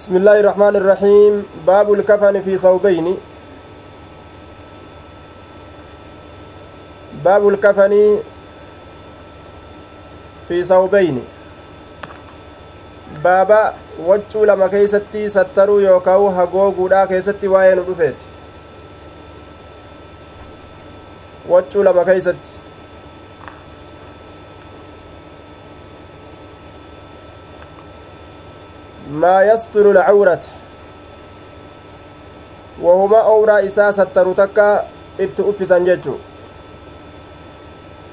بسم الله الرحمن الرحيم باب الكفن في ثوبين باب الكفن في ثوبين baaba waccuu lama keeysatti sattaruu yookaa hagooguudha keessatti waa'ee nu dhufeeti waccuu lama keeysatti owraa isaa sattaru takka itti uffisan jechu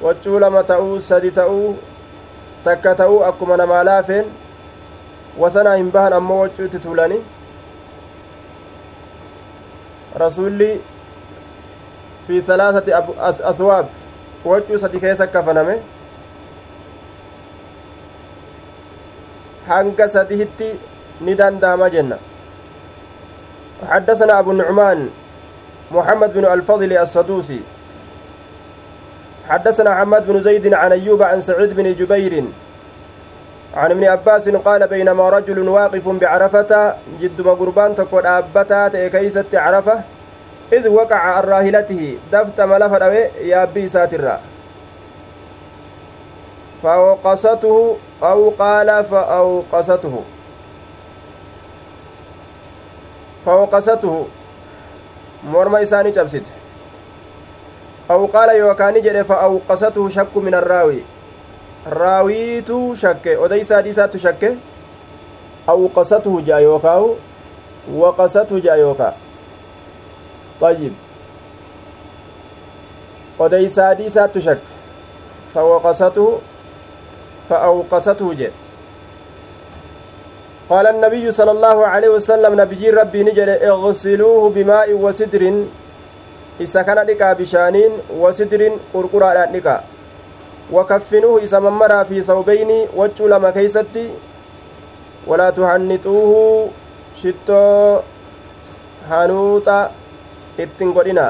waccuu lama ta'uu sadi ta'uu takka ta'uu akkuma namaa laafeen wasanaa hin bahan ammoo waccuu itti tuulani rasulli fi salaasati aswaab waccuu sadi keessa kafaname hanga sadihitti dandahama jenna. حدثنا أبو النعمان محمد بن الفضل السدوسي حدثنا حماد بن زيد عن أيوب عن سعيد بن جبير عن ابن عباس قال بينما رجل واقف بعرفة جد قربان تقول أبتا تيكيست عرفة إذ وقع عن راهلته دفت ملفة يا بي ساترا فأوقصته أو قال فأوقصته cabsite aw qaala yookaan jedhe fa awqasatuhu shakku min arraawi raawiitu shakke odeysaa dhiisaattu shakke awqasatuhu ja'a yookaahu waqasatuhu ja'a yookaa طيب odeysaa dhiisaattu shakke فوقسته فأوقسته جد قال النبي صلى الله عليه وسلم نبي ربي نجد اغسلوه بماء وسدر كان لك بشانين وسدر قرقرا لك. وكفنوه إذا ممرا في ثوبين وجه لما كيستي ولا تهنطوه. شتو اتنقلنا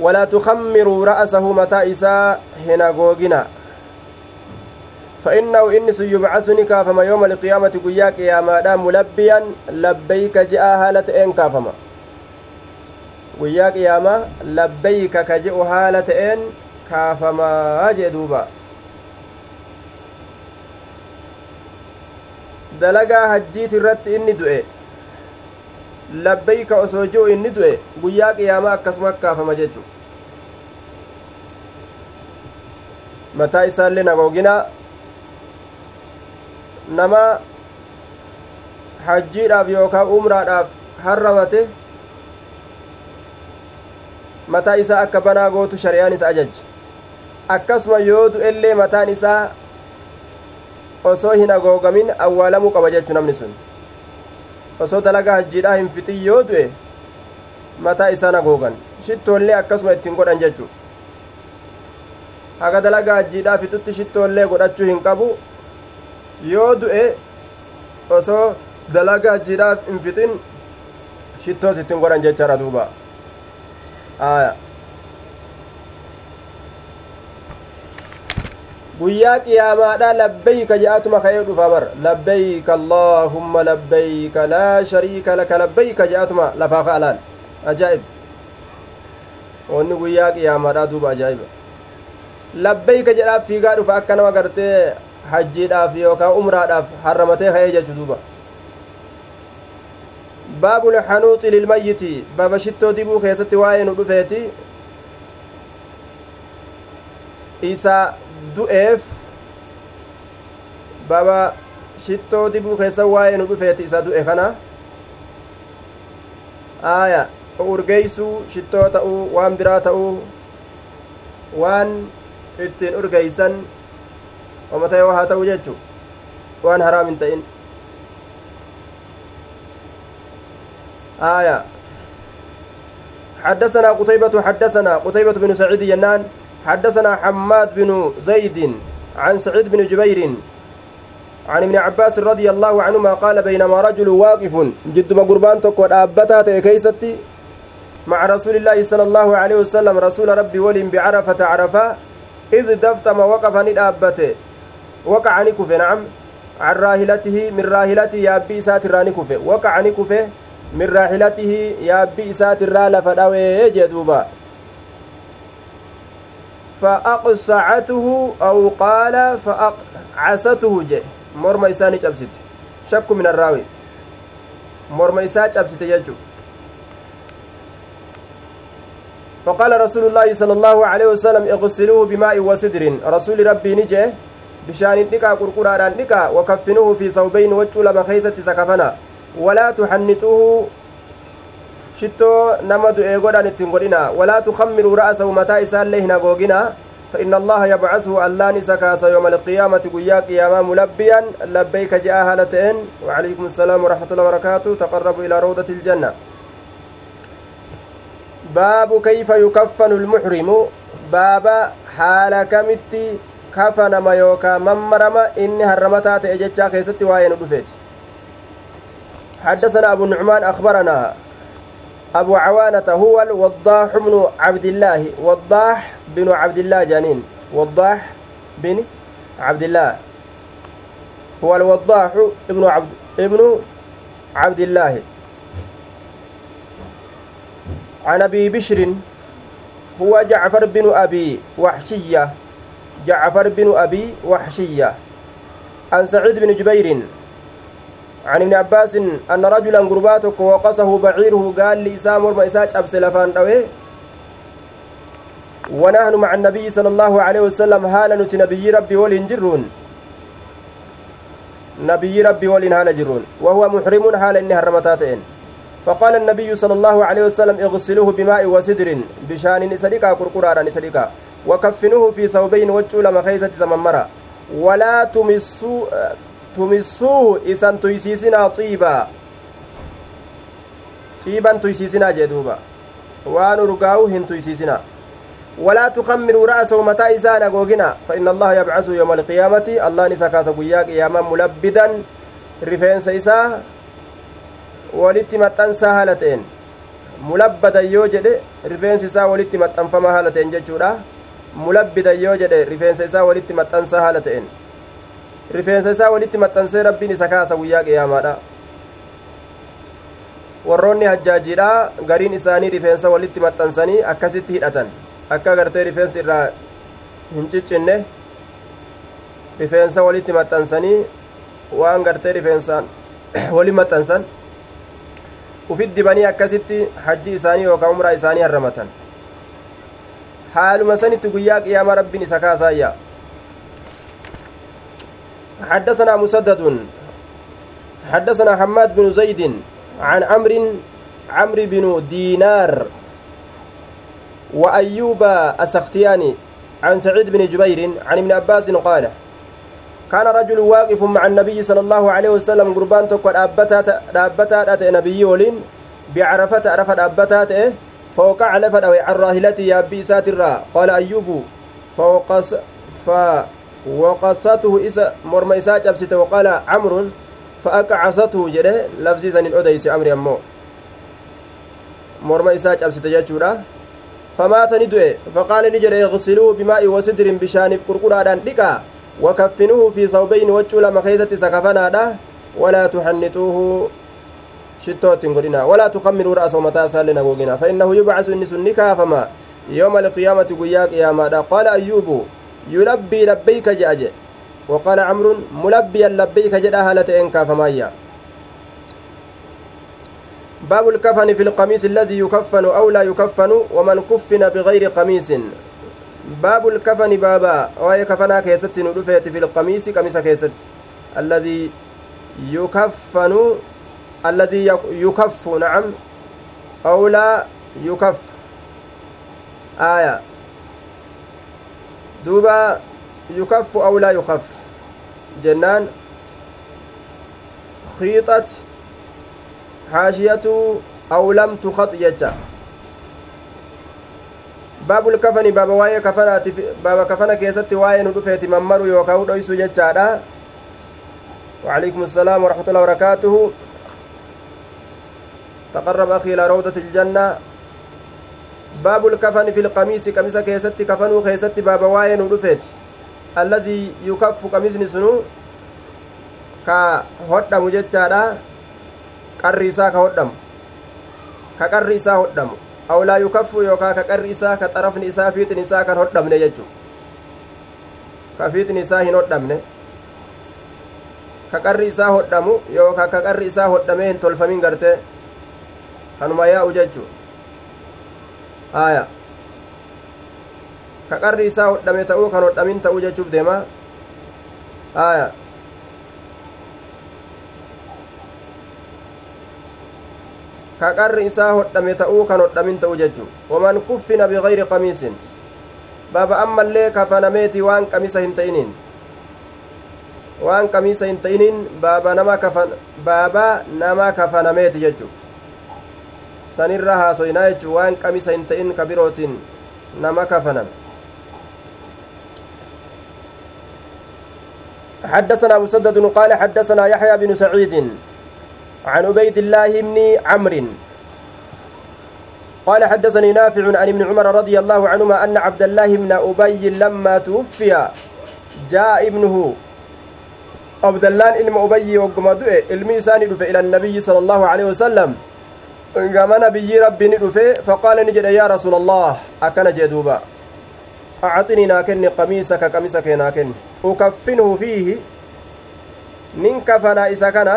ولا تخمروا رأسه متى إساء هنا غوغنا فإنه إنس يبعثني كافما يوم القيامة قياك يا مادام ملبيا لبيك جاء هالة إن كافما قياك يا ما لبيك كجئ هالة إن كافما جدوبا dalagaa hajjiiti irratti inni du'e labbayka osoo ji'u inni du'e guyyaa qiyaamaa akkasuma kaafama jechu mataa isaallee nagooginaa nama hajjiidhaaf yookaan umraadhaaf harramate mataa isaa akka banaa gootu shari'aan isa ajajje akkasuma yoo du'ellee mataan isaa osoo hin agoogamin awwaalamuu qaba jechu namni sun. Osoo dalagaa hajjiidhaa hin fixin yoo du'e mataa isaan agoogan. Shittoollee akkasuma ittiin godhan jechu haga dalagaa hajjiidhaa fixutti shittoollee godhachuu hin qabu yoo du'e osoo dalagaa hajjiidhaa hin fixin shittoos ittiin godhan jechara duuba aya guyyaa qiyaamaadha labbayka je'atuma ka'ee dhufa bar labbayka allaahumma labbayka laa shariika laka labbayka je'atuma lafaa ka'alaan ajaa'ib wanni guyyaa qiyaamaadha duuba ajaa'iba labbayka jedhaaf fiigaa dhufa akka nama gartee hajjiidhaaf yookaan umraadhaaf harramatee ka'ee jechu duuba baabu lxanuuxi lilmayyiti baaba shittoo dibuu keessatti waa'ee nu dhufeeti isa du'eef baba shittoo dibuu keessa waa'ee nu dhufeeti isa du'e kana aaya urgeeysuu shittoo ta'uu waan biraa ta'uu waan ittiin urgeeysan oma ta'e haa ta'u jechu waan آية حدثنا قتيبة حدثنا قتيبة بن سعيد ينان حدثنا حماد بن زيد عن سعيد بن جبير عن ابن عباس رضي الله عنهما قال بينما رجل واقف جد قربان تكو أبتا كيستي مع رسول الله صلى الله عليه وسلم رسول ربي ولم بعرفة عرفة إذ دفتم وقف وقع نكف نعم raahilatihi min raahilatihi yaabbii isaatirraa ni kufe. Waqaca ni kufe min raahilatihi yaabbii isaatirraa lafa dhawee jee duuba. فأقصعته أو قال فأقعسته جي مرمى إساني جبست شك من الراوي مرمى إساني جبست يجو فقال رسول الله صلى الله عليه وسلم اغسلوه بماء وسدر رسول ربي نجي dhiqaa wakaffinuhu fi sawbayn waccuu lama keeysatti sakafana walaa tuxannixuhu shittoo nama du'ee godhan ittiin godhina walaa tukammiruu ra'asahu mataa isaallee hin hagoogina فإن الله يبعثه اللان سكاس يوم القيامة قيا قياما ملبيا لبيك جاء هالتين وعليكم السلام ورحمة الله وبركاته تقربوا إلى روضة الجنة باب كيف يكفن المحرم باب حال كمتي kafanama yookaa mammarama inni harramataa ta'e jechaa keessatti waa'ee nu dhufeeti. حدثنا أبو النعمان أخبرنا أبو عوانة هو الوضاح بن عبد الله وضاح بن عبد الله جانين وضاح بن عبد الله. هو الوضاح ابن عبد ابن عبد الله. عن أبي بشر هو جعفر بن أبي وحشية. جعفر بن أبي وحشية عن سعيد بن جبير عن ابن عباس أن رجلا قرباتك وقصه بعيره قال لي إسام ورما إساج أبس لفان روي ونحن مع النبي صلى الله عليه وسلم هالا نتي نبي ربي ولين جرون. نبي ربي ولين هالا جرون. وهو محرم حال إنها الرمتاتين فقال النبي صلى الله عليه وسلم اغسلوه بماء وسدر بشان نسلكا قرقرارا نسلكا وكفنوه في ثوبين وجهه لما خيسة سممرا ولا تمسوا تمسوه إسان تيسيسنا طيبا. طيبا تيسيسنا جدوبا. وان رقاو هن تيسيسنا. ولا تخمروا رأسه متى إسان أقوغنا. فإن الله يبعث يوم القيامة. الله نسكاس قياك ياما ملبدا. رفين سيسا walitti maxxansaa haala ta'een mulabbadan yoo jedhe rifeensi isaa walitti maxxanfamaa haala mulabbidan yoo jedhe rifeensa isaa walitti maxxansaa haala ta'een rifeensa isaa walitti maxxansee rabbiin isa kaasa guyyaa qiyaamaadha warroonni hajjaajiidha gariin isaanii rifeensa walitti maxxansanii akkasitti hidhatan akka gartee rifeensi irraa hin ciccinne rifeensa walitti maxxansanii waan gartee rifeensaan wali maxxansan ufit dibanii akkasitti hajji isaanii yookaan umraa isaanii harramatan sanitti guyyaa qiyaamaa rabbiin isa kaasaayya حدثنا مسدد حدثنا حماد بن زيد عن عمرو عمرو بن دينار وأيوب السختياني عن سعيد بن جبير عن ابن عباس قال كان رجل واقف مع النبي صلى الله عليه وسلم قربان تكو دابتا أتى نبي ولين بعرفة عرفة دابتا فوقع أو عن راهلتي يا أبي ساترا قال أيوب فوقص فوقصته إسا مرمى إسا جبست وقال عمرو فأقعصته جده. لفظي زن الأديس أمري أمو. مرمى إسا جبست ججورا فمات ندوه فقال نجد يغسلوه بماء وسدر بشان قرقرادان دقا وكفنوه في ثوبين وجه لما خيزت سكفنا ولا تحنطوه. Shittootti hin godhina walaa tukammiruu ra'asa mataa isaallee nagoogina fainnahu yubcasu inni sun ni kaafama yooma alqiyaamati guyyaa qiyaamaadha qaala ayyuubu yulabbii labbayka je'a je وقال عمرو ملبيا لبيك جدا هالة إن كافمايا باب الكفن في القميص الذي يكفن أو لا يكفن ومن كفن بغير قميص باب الكفن بابا وهي كفنا كيست ندفت في القميص قميص كيست الذي يكفن الذي يكف نعم. أو لا يكف. آية. دوبا يكف أو لا يخف. جنان. خيطت. حاشية. أو لم تخط يجا. باب الكفن باب وايه كفنات باب كفن كيست وايه ندفت ممر يوكاو دويسو ججادا وعليكم السلام ورحمة الله وبركاته. تقرب أخي إلى روضة الجنة باب الكفن في القميص قميص كيست كفنو كيست باب واين ودفت الذي يكف قميص سنو ka hodhamu jechaadha qarri isaa ka hodhamu ka qarri isaa hodhamu awlaa yukaffu yookaa ka qarri isaa ka xarafni isaa fiixni isaa kan hodhamne jechu ka fiixni isaa hodhamu yookaa ka qarri isaa kanuma yaa'u jechu haya ka qarri isaa hodhame ta'uu kan hodhamin ta'uu jechuuf deema haya ka qarri isaa hodhame ta'uu kan hodhamin ta'u jechu waman kuffina bigayri qamiisin baaba ammallee kafanameeti waan qamisa hin ta'iniin waan qamiisa hin ta'iniin baaba nama kafan baaba nama kafanameeti jechu sanirra haasoynaa jechu waan qamisa hin ta'in ka birootiin nama kafanan. حدثنا مسدد قال حدثنا يحيى بن سعيد عن عبيد الله بن عمرو قال حدثني نافع عن ابن عمر رضي الله عنهما أن عبد الله بن أبي لما توفي جاء ابنه عبد الله بن أبي وقم علمي ساني إلى النبي صلى الله عليه وسلم. قام نبي ربي ندفه فقال نجد يا رسول الله أكن جدوبا أعطني ناكن قميصك قميصك ناكن أكفنه فيه من كفنا إسا كان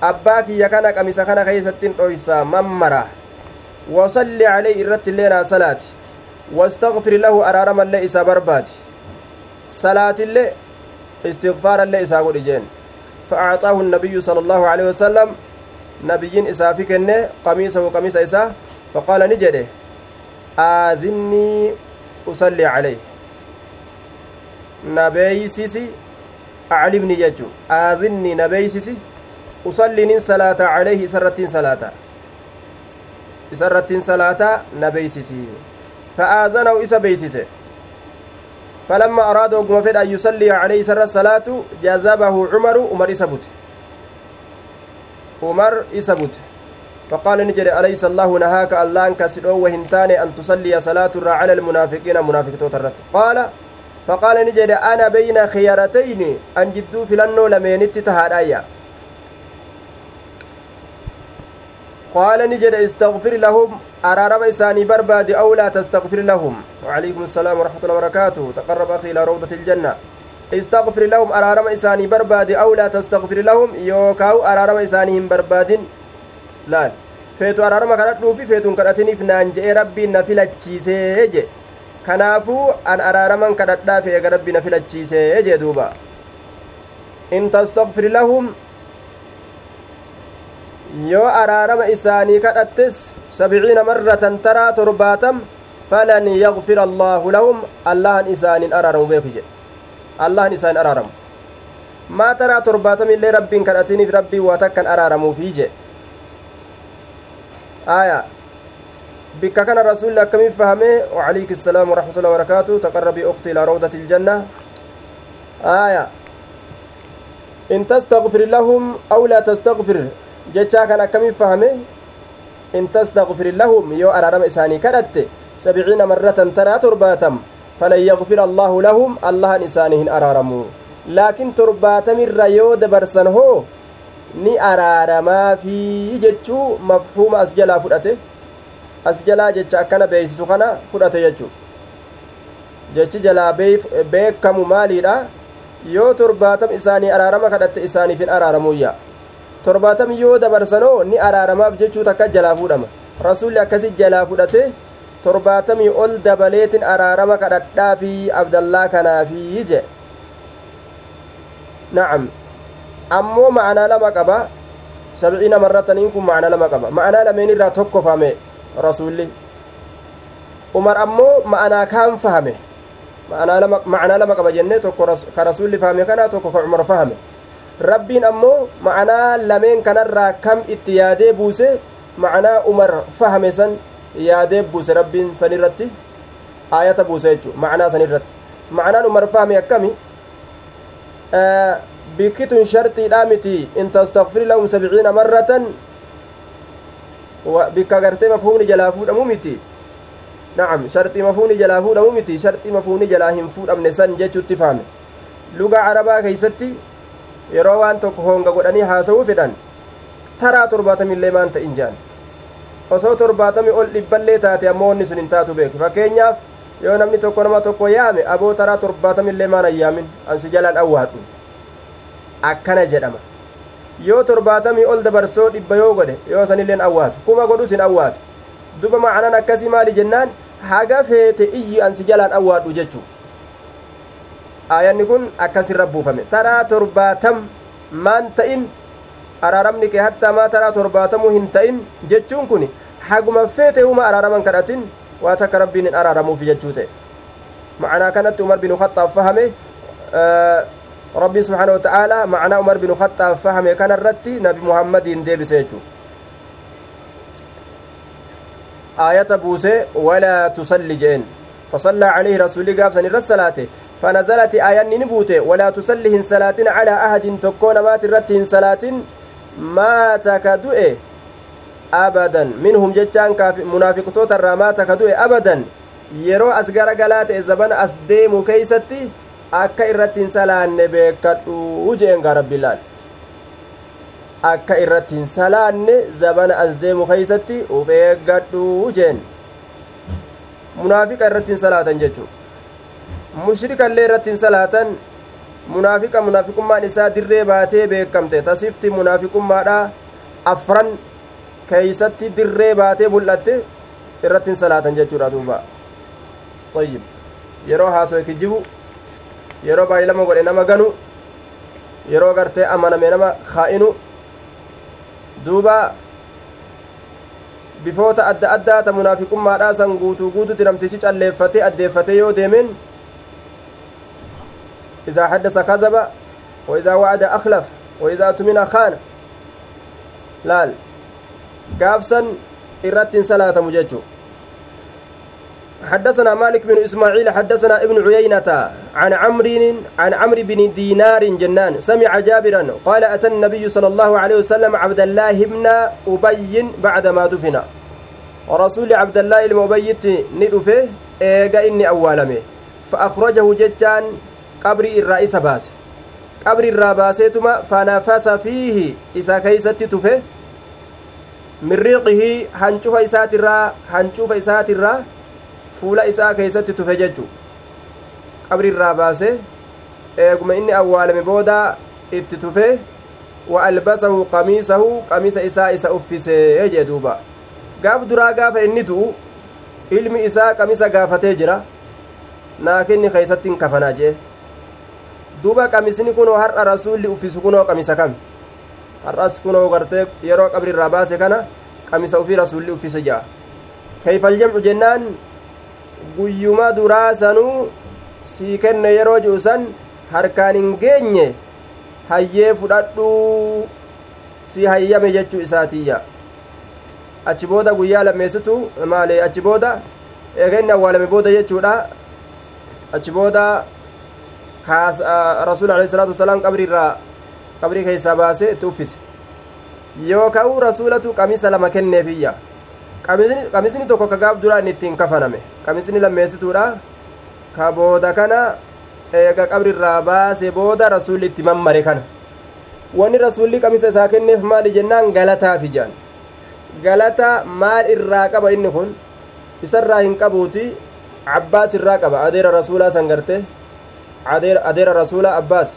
abbaa kiyya kana qamisa kana keeysattin dhoysa mammara wasalli caley irratti illee naa salaati wastagfir lahu araaramallee isaa barbaadi salaatillee istigfaarallee isaa godhi jeen فأعطاه النبي صلى الله عليه وسلم إسا في كنة قميصه قميص إسا فقال نجده آذني أصلي عليه. نبي سيسي أعلمني يجو آذني نبي سيسي usallinin salaata calayhi isarrattiin salaata isarrattiin salaata na beeysisi fa'aazanahu isa beeysise فلما أراد وقم فد أن يصلي عليه سر الصلاة جذبه عمر عمر عمر إسبت فقال نجري أليس الله نهاك الله أنك سدو وهنتاني أن تصلي صلاة على المنافقين منافق توترت قال فقال نجري أنا بين خيارتين أن جدو فلنو لمينت تهادايا. قال نجد استغفر لهم أرارم إساني برباد أو لا تستغفر لهم. وعليكم السلام ورحمة الله وبركاته. تقرب أخي إلى روضة الجنة. استغفر لهم أرارم إساني برباد أو لا تستغفر لهم يوكاو أرارم إسانيهم برباد لا feetu araarama kadhadhuufi feetun kadhatiniif naan je'e rabbiin na filachiisee je kanaafuu an araaraman kadhadhaaf eega rabbi na filachiisee jee duuba in tastagfir lahum yoo araarama isaanii kadhattes sabciina marratan taraa torbaatam falan yagfira allaahu lahum allahan isaanin araaramu beeku jedhe allahan isaanin araaramu maa taraa torbaatam illee rabbiin kadhatiniif rabbiin waa takkan araaramuufii jedhe aya bikka kana rasulli akkamiin fahame السلام ورحمة الله وبركاته تقربي أختي إلى روضة الجنة آية إن تستغفر لهم أو لا تستغفر jechaa kan akkamiin fahame in tastagfir lahum yoo araarama isaanii kadhatte sabciina marratan taraa torbaatam falan yagfir allaahu lahum allahan isaanii hin araaramu laakiin torbaatamirra yoo dabarsan hoo ni araaramaafii jechuu mafhuuma as jalaa fudhate as jalaa jecha akkana beeysisu kana fudhate jechuu jechi jalaa beekamu maaliidha yoo torbaatam isaanii araarama kadhatte isaaniif hin araaramuyya torbaatam yoo dabarsanoo ni araaramaaf jechuu takka jalaa fuudhama rasuulli akkasi jalaa fudhate torbaatamii ol dabaleetin araarama kadhadhaafi abdallaa kanaafi je nacam ammoo ma'anaa lama qaba sabciina marrataniin kun ma'anaa lama qaba ma'anaa lameen irraa tokko fahame rasuulli umar ammoo ma'anaa kaan fahame ma'anaa lama qaba jenne tokko ka rasuulli fahame kana tokko ka umar fahame rabbiin ammoo ma'anaa lameen kanarraa kam itti yaadee buuse ma'anaa umar fahame san yaadee buuse rabbiin san irratti aayata buuse jechu ma'anaa san irratti ma'anaan umar fahame akkami bikkitun sharxiidhaa miti in tastagfir lahum sabciina marratan bikka gartee mafhuumni jalaa fuudhamu miti nacam sharxii mafhuumni jalaa fuudhamu miti sharxii mafhuumni jalaa hin fuudhamne san jechuutti fahame luga carabaa keeysatti yeroo waan tokko honga godhanii haasa'uu fedhan taraa torbaatamillee maan ta'in osoo torbaatami ol dhibballee taate ammoo wanni sun hin taatu beeku fakkeenyaaf yoo namni tokko nama tokko yaame aboo taraa torbaatamillee maan ayyaamin ansi jalaan awwaadhu akkana jedhama yoo torbaatamii ol dabarsoo dhibba yoo godhe yoo sanilleen awwaatu kuma godhus hin awwaatu duba macanaan akkasii maali jennaan haga feete iyyi ansi jalaan awwaadhu jechuu aayanni kun akkasirra buufame taraa torbaatam maan ta'in araaramni kee hattaa maa taraa torbaatamuu hin ta'in jechuun kun haguma feete uma araaraman kadhatin waa takka rabbiin hin araaramuuf jechuu ta'e macanaa kanatti umar bin khaxaab fahame rabbiin subxaana wa ta'aalaa macanaa umar bin khaxaab fahame kana irratti nabi muhammadiin deebise jechuu aayata buuse walaa tusalli jeen fasallaa calayhi rasuulli gaafsan irra salaate فنزلت آيان نبوته ولا تصلي هن صلاة على أحد تكون مات الرت هن صلاة مات كدؤه أبدا منهم جتان منافق توتر مات كدؤه أبدا yeroo as gara galaa ta'e zabana as deemu keeysatti akka irratti hin salaanne beekadhu jeen gaa rabbilaal akka irratti hin salaanne zabana as deemu keeysatti uf eeggadhu jeen munaafiqa irratti hin salaatan jechuu mushrikallee irratti hin salaatan munaafiqa munaafiqummaan isaa dirree baatee beekamte tasifti munaafiqummaadha afran keeysatti dirree baatee mul'atte irratti hin salaatan jechuudha duuba ayyib yeroo haasoe kijibu yeroo baay'ilama godhe nama ganu yeroo gartee amaname nama kaa'inu duuba bifoota adda addaa ta munaafiqummaadhaa san guutuu guututti namtichi calleeffatee addeeffatee yoo deemeen إذا حدث كذب وإذا وعد أخلف وإذا أتمنى خان. laal gaafsan irratti salaata mujechuu حدثنا مالك بن إسماعيل حدثنا ابن عيينة عن عمرو عن عمرو بن دينار جنان. سمع جابرا قال أتى النبي صلى الله عليه وسلم عبد الله بن أبي بعدما دفن. ورسول عبد الله المبيت ندفه إيجا إني أولمه فأخرجه ججان qabrii irraa isa baase qabri irraa baaseetuma fanafasa fiihi isa keeysatti tufe mirriiqihii hancufa isaatirraa hancufa isaatirraa fuula isaa keeysatti tufe jechu qabri irraa baase eeguma inni awwaalame booda itti tufe wa albasahu qamiisahu qamiisa isaa isa uffisee jee duuba gaaf duraa gaafa inni du'u ilmi isaa qamisa gaafatee jira naakinni keeysatti hin kafanaa jee duuba qamisni kunoo har'a rasuulli uffisu kunoo qamisa kami har'as kunoo gartee yeroo qabri irraa baase kana qamisa ufii rasuulli uffise ja'a kayfal jamcu jennaan guyyuma duraa sanuu sii kenne yeroo ji'u san harkaan hin geenye hayyee fudhadhuu si hayyame jechuu isaatiyya achi booda guyyaa lammeessitu maale achi booda eega inni awwaalame booda jechuudha achi booda rasuul alayhi salaatu wasalaam qabri irraa qabrii keessaa baasee itti uffise yooka'u rasuulatu qamisa lama kenneefiyya qamisni tokko ka gaaf duraa inni ittiin kafaname qamisni lammeessituudha ka booda kana eega qabri irraa baase booda rasuulli itti mammare kana wanni rasuulli qamisa isaa kenneef maali jennaan galataafi jaan galata maal irraa qaba inni kun isarraa hin qabuuti cabbaas irraa qaba adeera rasuulaa san garte adeera rasuula abbaas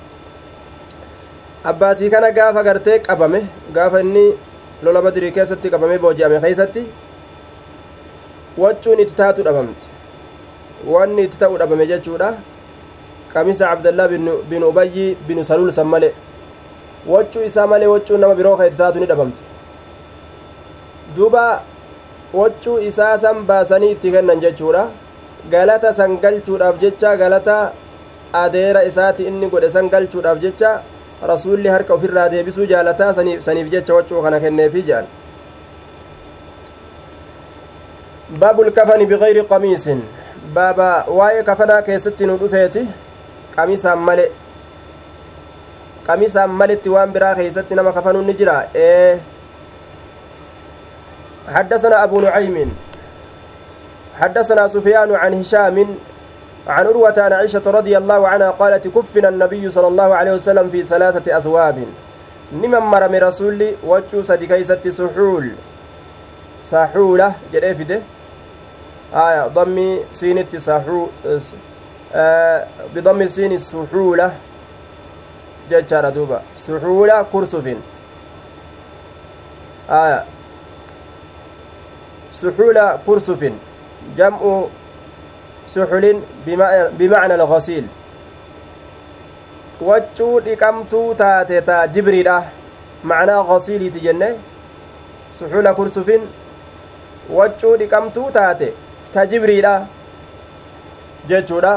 abbaasii kana gaafa gartee qabame gaafa inni lola badirii keessatti qabamee booji'ame keeysatti waccuun itti taatu dhabamte wanni itti ta'u dhabame jechuudha qamisa abdallaa bin ubayyi bin saluul san male waccuu isaa malee waccuun nama biroo ka itti taatu ni dhabamte duuba waccuu isaa san baasanii itti kennan jechuudha galata san galchuudhaaf jecha galata adeera isaati inni godhe san galchuudhaaf jecha rasuulli harka ofirraa deebisuu jaalataa saniif jecha waccuu kana kenneefi jedhan baabul kafani bigayri qamiisin baaba waa'ee kafanaa keessatti nu dhufeeti qamisaan male qamisaan malitti waan biraa keeysatti nama kafanuun ni jira ee حدثنا أبو نعيم حدثنا سفيان عن هشام عن عروة عن عائشة رضي الله عنها قالت كفن النبي صلى الله عليه وسلم في ثلاثة أثواب. نمن مرم رسولي وجو سدي كيست سحول. سحولة جري فيده؟ آية ضمي سينة سحول آه بضم سين السحولة ججارة دوبا سحولة كرسف آية. سحولة كرسف جمع suxulin bimacna alghasiil waccuu dhiqamtuu taate ta jibriidha macnaa ghasiiliiti jenne suxula kursufin waccuu dhiqamtuu taate ta jibriidha jechuudha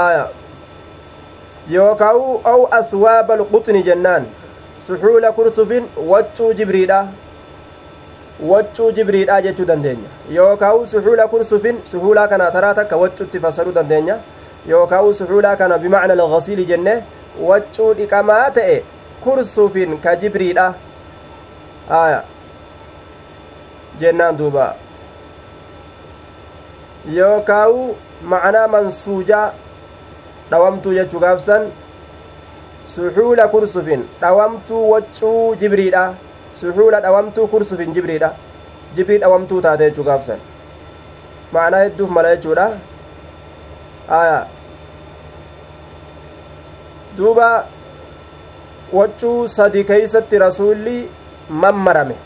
aya yookaa'u aw aswaaba alquxni jennaan suxuula kursufin waccuu jibriidha waccuu jibriidha jechuu dandeenya yookaa'u suhuula kursufin suhuulaa kana taraa takka waccutti fassaruu dandeenya yookaa'u suhuulaa kana bimacna alghasiili jenne waccuu dhiqamaa ta'e kursufin ka jibriidha aya jennaan duuba yookaa'u macnaa mansuujaa dhawamtuu jechuu gaafsan suhuula kursufin dhawamtuu waccuu jibriidha suxuula dhawamtuu kursufin jibriidha jibrii dhawamtuu taate jechuu gaafsan ma'anaa hedduuf mala jechuudha aya duuba waccuu sadi keeysatti rasuulli mammarame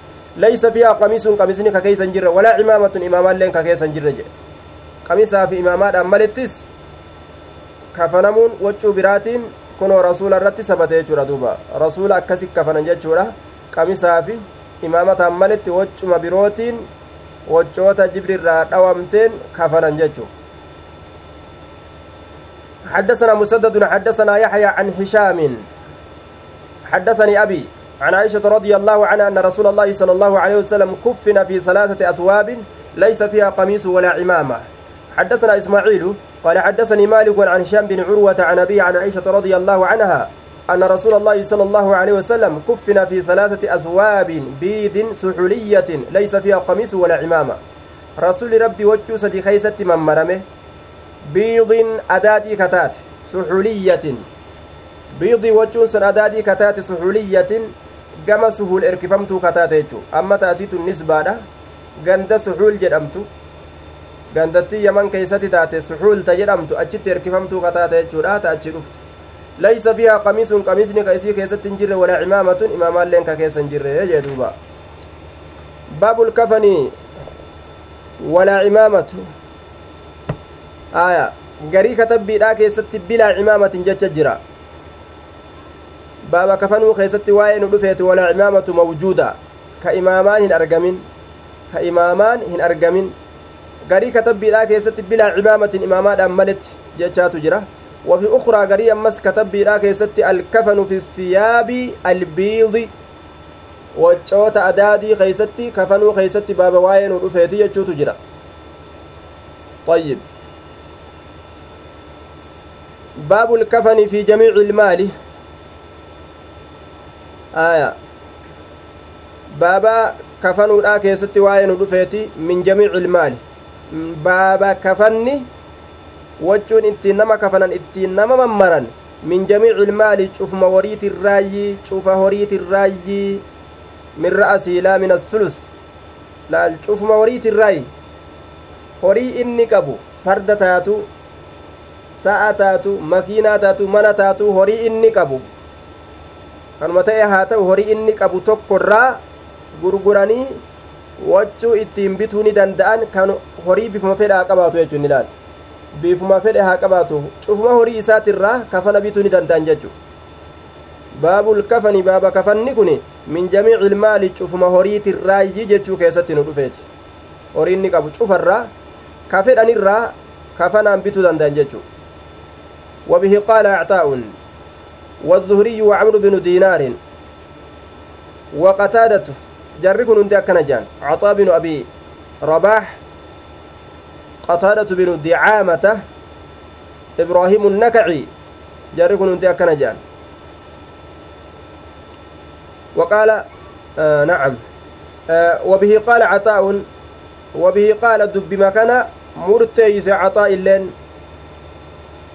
laysa fiihaa qamiisuun qamisni ka keeysa hin jirre walaa imaamatun imaamaalleen ka keessa hin jirre jedhe qamisaa fi imaamaadhaan malittis kafanamuun waccuu biraatiin kunoo rasuula irratti sabate jechuudha duuba rasuula akkasi kafanan jechuudha qamisaa fi imaamataan malitti waccuma birootiin waccoota jibrirraa dhawamteen kafanan jechu حدثنا مسدد حدثنا يحيى عن هشام حدثني أبي عن عائشة رضي الله عنها أن رسول الله صلى الله عليه وسلم كفن في ثلاثة أثواب ليس فيها قميص ولا عمامة. حدثنا إسماعيل قال حدثني مالك عن هشام بن عروة عن أبي عن عائشة رضي الله عنها أن رسول الله صلى الله عليه وسلم كفن في ثلاثة أثواب بيض سحولية ليس فيها قميص ولا عمامة رسول ربي وجه سدي خيسة من مرمه بيض أداتي كتات سحولية بيض وجه سن أداتي كتات suhul erkifamtuu kataate jechuu amma taasitu nisbaadha ganda suxuul jedhamtu gandattii yaman keeysatti taate suxuulta jedhamtu achitti erkifamtuu kataate jechuudha ta achi dhuftu keessatti hin jirre walaa imaamatun imaamaalleen ka keessa hin jirre jee duuba baabul kafanii walaa imaamatu aya garii katabbiidhaa keessatti bilaa imaamatin jecha jira baaba kafanuu keessatti waa'ee nu dhufeeti walaa imaamatu mawjuuda ka imaamaan hin argamin ka imaamaan hin argamin garii katabbiidhaa keessatti bilaa imaamatin imaamaadhaan maletti jechaatu jira وفي أخرى قرية مس كتب بيرا كيست الكفن في الثياب البيض. وجوت أدادي خيستي كفنوا خيستي باب واين ورفيتي يجوت جرا. طيب. باب الكفن في جميع المال. آية. بابا كفنوا كيستي واين ورفيتي من جميع المال. بابا كفني wachuun ittiin nama kafanan ittiin nama mammaran min jamiici ilmaali cufuma horiitirraayyi cufa horiitirraayyi min ra'asii laa min assulus laal cufuma horiitirraayi horii inni qabu farda taatu sa'a taatu makiinaa taatu mana taatu horii inni qabu kanuma ta'e haa ta'u horii inni qabu tokkorraa gurguranii wachuu ittiin bituu ni danda'an kan horii bifuma fedhaa qabaatu jechuun ilaal biifuma fedhe haa qabaatu cufuma horii isaatirraa kafana bituu ni danda'an jechu baabul kafani baaba kafanni kun min jamiici ilmaali cufuma horiitirraayyi jechuu keessatti nu dhufeeti horiin ni qabu cufarraa ka fedhanirraa kafanaan bituu danda'an jechu وبه قال عطاء والزهري وعمرو بن دينار وقتادة جركن انت أكنجان عطاء بن أبي رباح قتادة بن دعامة إبراهيم النكعي. جاري كن أنت أكنا وقال آه نعم. آه وبه قال عطاء وبه قال دب مكان مرتيس عطاء اللين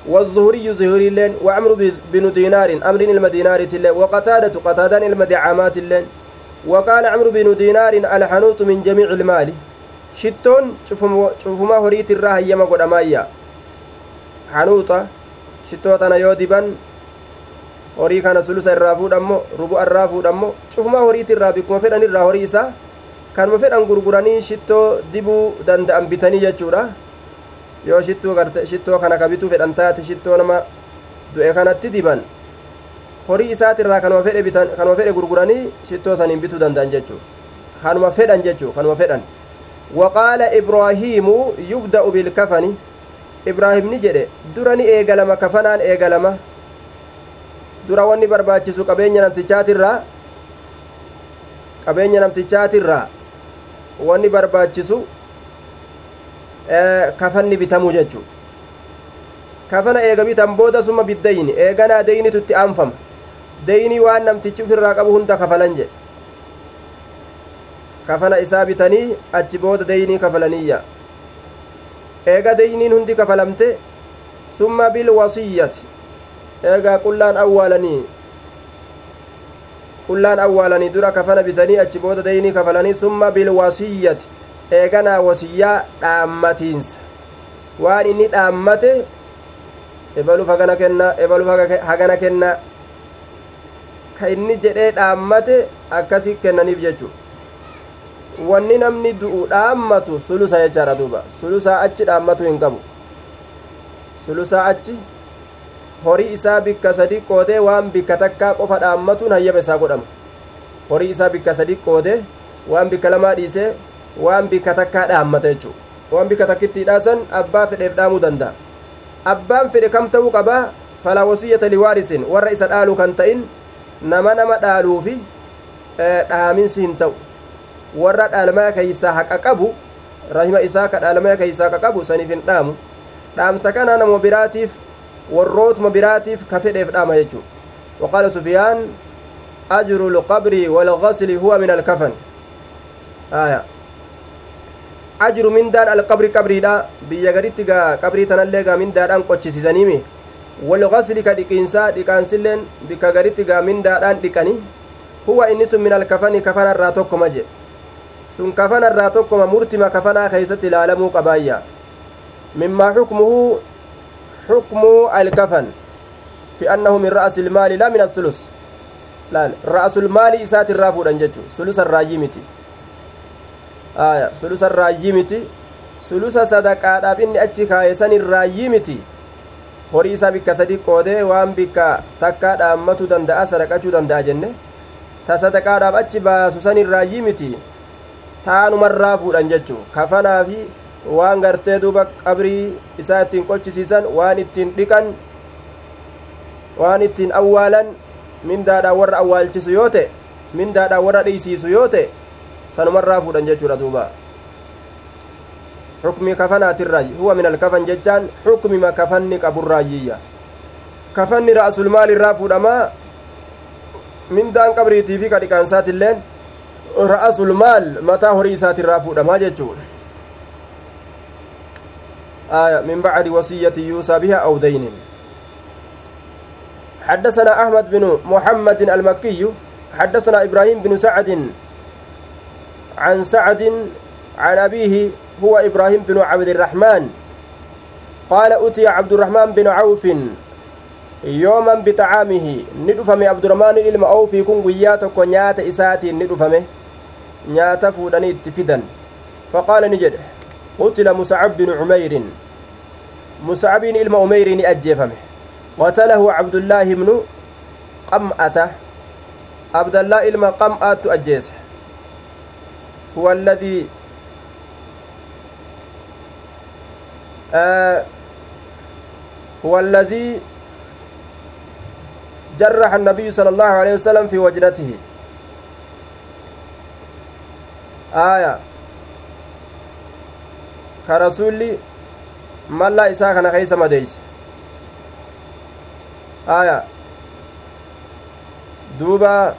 والزهري زهري اللين وعمرو بن دينار أمر المدينار اللين وقتادة قتادان المدعامات اللين. وقال عمرو بن دينار الحنوط من جميع المال. shittoon cufumaa horiitirraa hayyama godhamaayya hanuuta shittoo tana yoo diban horii kana sulusa irraa fuudhammo rubu'a irraa fuudhammo cufumaa horiitirraa bikkuma fedhan irraa horii isaa kanuma fedhan gurguranii shittoo dibuu danda'an bitanii jechuudha. Yoo shittoo kana ka bituu fedhan taate shittoo nama du'e kanatti diban horii isaatirraa kanuma kan fedhe gurguranii shittoo saniin bituu danda'an jechuu kanuma fedhan jechuu kanuma fedhan. waqaala ibraahiimu yubda'u bilkafani ibraahimni jedhe dura ni eegalama kafanaan eegalama dura wanni barbaachisu qabeenya namtichaatirraa qabeenya namtichaatirraa wanni barbaachisu kafanni bitamuu jechu kafana eega bitan booda suma biddayni eeganaa deynitu itti aanfama deynii waan namtichi ufirraa qabu hunda kafalan jedhe kafana isaa bitanii achi booda deynii kafalaniyya eega deyniin hundi kafalamte summa bilwasiyyati eegaa qullaan awwaalanii qullaan awwaalanii dura kafana bitanii achi booda deynii kafalanii summa bilwasiyyati eeganaa wasiyyaa dhaammatiinsa waan inni dhaammate ebaluuf hagana kenna ebaluuf hagana kenna ka inni jedhee dhaammate akkasi kennaniif jechuu wanni namni du'u dhaammatu sulusa jechaadha duuba sulusaa achi dhaammatu hin qabu sulusaa achi horii isaa bikka sadi qoodee waan bikka takkaa qofa dhaammatuun hayyama isaa godhama horii isaa bikka sadi qoodee waan bikka lamaa dhiisee waan bikka takkaa dhaammata jechuu waan bikka takkitti hidhaasan abbaa fedheef dhaamuu danda'a abbaan fedhe kam ta'uu qabaa falaa liwaarisin warra isa dhaaluu kan ta'in nama nama dhaaluufi dhaaminsi hin ta'u warra dhaalmaa keeysaa haqa qabu rahima isaa ka dhaalmaa keeysaa haqa qabu saniif hin dhaamu dhaamsa kana nama biraatiif warrootuma biraatiif ka fedheef dhaama jechuu waqaala sufiyaan ajru lqabri walgasli huwa min alkafan aya ajru mindaan alqabri qabriidha biyya gaditti gaa qabrii tanallee gaa mindaadhaan qochisisaniimi walgasli ka dhiqiinsaa dhiqaansilleen bikka gaditti gaa mindaadhaan dhiqani huwa inni sun min alkafani kafanarraa tokkoma jedhe sun kafanarraa tokkoma murtima kafanaa keeysatti ilaalamuu qabaayya mimmaa xukmuhu حكم الكفن في أنه من رأس المال لا من الثلث لا رأس المال إسات الرافود أنججو ثلث الراجيمتي آية ثلث الراجيمتي ثلث صدقاadhaaf inni achi kaayesan irraayyii miti horii isaa bikka sadi qoodee waan bikka takkaa dhaammatu danda'a sadaqachuu danda'a jenne ta sadaqaadhaaf achi baasu san irraayyii miti taanumarraa fuudhan jechuu kafanaa fi waan gartee duuba qabrii isaa ittiin qochisiisan waan ittiin dhiqan waan ittiin awwaalan mindaadhaan warra awwaalchisu yoo ta'e mindaadhaan warra dhiisiisu yoo ta'e sanumarraa fuudhan jechuudha duuba xukmi kafanaatirraayi huwa min alkafan jechaan xukmima kafanni qaburraayyiyya kafanni ra'asulmaal irraa fuudhamaa mindaan qabriitii fi kadhiqaansaatiilleen ra'asulmaal mataa horii isaatirraa fuudhamaa jechuudha آية من بعد وصية يوصى بها أو دين. حدثنا أحمد بن محمد المكي حدثنا إبراهيم بن سعد عن سعد عن أبيه هو إبراهيم بن عبد الرحمن. قال أتي عبد الرحمن بن عوف يوما بطعامه. ندفم عبد الرحمن إلما أوفي كن قياتك ونيات إساتي ندفمه. نيات فودني اتفدا فقال نجد قتل مسعب بن عمير. مسعب بن عمير أجيفمه. قتله عبد الله بن قمأة. عبد الله إلما قمأة أجيس هو الذي آه هو الذي جرح النبي صلى الله عليه وسلم في وجنته آية ka rasulli mallaa isaa kana keeysa madeeyse aya duuba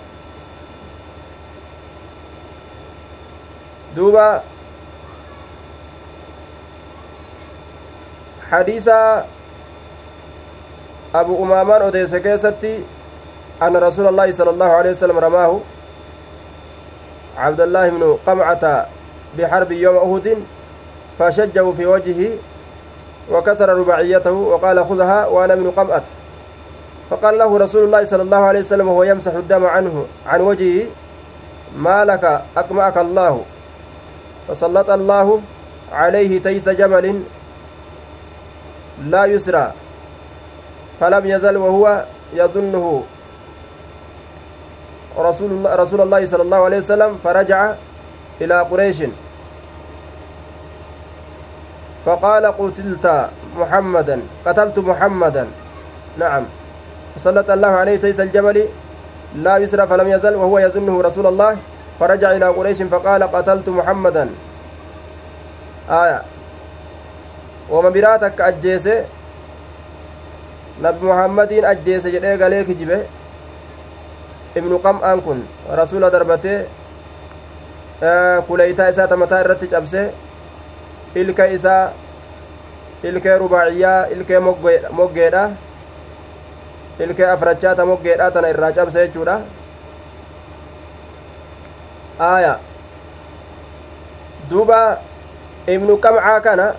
duuba hadiisa abu umaamaan odeesse keessatti anna rasuula allaahi sala allahu alehi wasalam ramaahu cabdallaahi bnu qamcata bixarbi yooma uhudin fashajjahu fi wajhihi وكسر رباعيته وقال خذها وأنا من قمأة فقال له رسول الله صلى الله عليه وسلم وهو يمسح الدم عنه عن وجهه ما لك؟ أقمعك الله. فسلط الله عليه تيس جبل لا يسرى فلم يزل وهو يظنه. رسول الله, رسول الله صلى الله عليه وسلم فرجع إلى قريش. فقال قتلت محمدا قتلت محمدا. نعم. فسلط الله عليه تيس الجبل لا يسرى فلم يزل وهو يظنه رسول الله. فرجع إلى قريش فقال قتلت محمدا. آية. وما براتك أجيسة؟ نبي محمد أجيسة جدي قاليك جبه. ابن قمآن كن رسول دربته آه كليتا إساة متى الرتج أبسه ilka isaa ilkee rubaaciyyaa ilkee moggeedha ilkee afrachaata moggeedha tana irraa cabse jechuudha aaya duuba ibnu qamcaa kana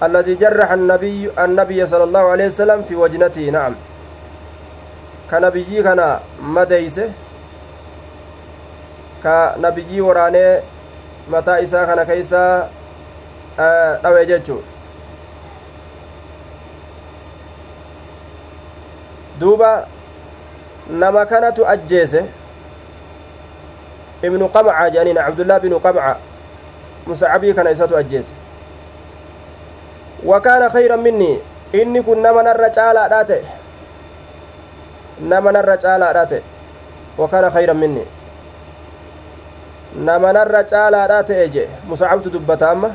الذي جرح النبي النبي صلى الله عليه وسلم في وجنته نعم كنبيي كان مديسه كنبيي ورانه mataa isaa kana keeysa dhawe jechuu duuba nama kanatu ajjeese ibnu qamca jedhaniin cabdullah binu qamca musacabii kana isatu ajjeese wa kaana khayran minnii inni kun nama narra caalaadhaa ta'e nama narra caalaadhaa ta'e wa kaana khayran minnii namanarra caalaadha ta'e jee musacabtu dubbata amma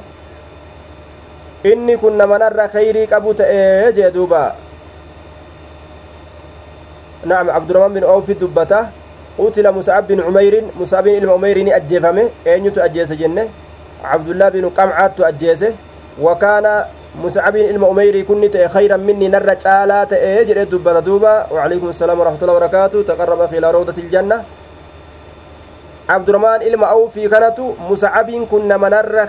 inni kun namanarra khayrii qabu ta'e jee duuba نعم عبد الرحمن بن أوف دبته قتل مصعب بن عمير مصعب بن عمير أجيفمه أين أجيس جنة عبد الله بن قمعة أجيسه وكان مصعب بن عمير كنت خيرا مني نر تعالى تأجر دبته دوبا وعليكم السلام ورحمة الله وبركاته تقرب إلى روضة الجنة abdurahmaan ilma awfii kanatu musacabiin kun namanarra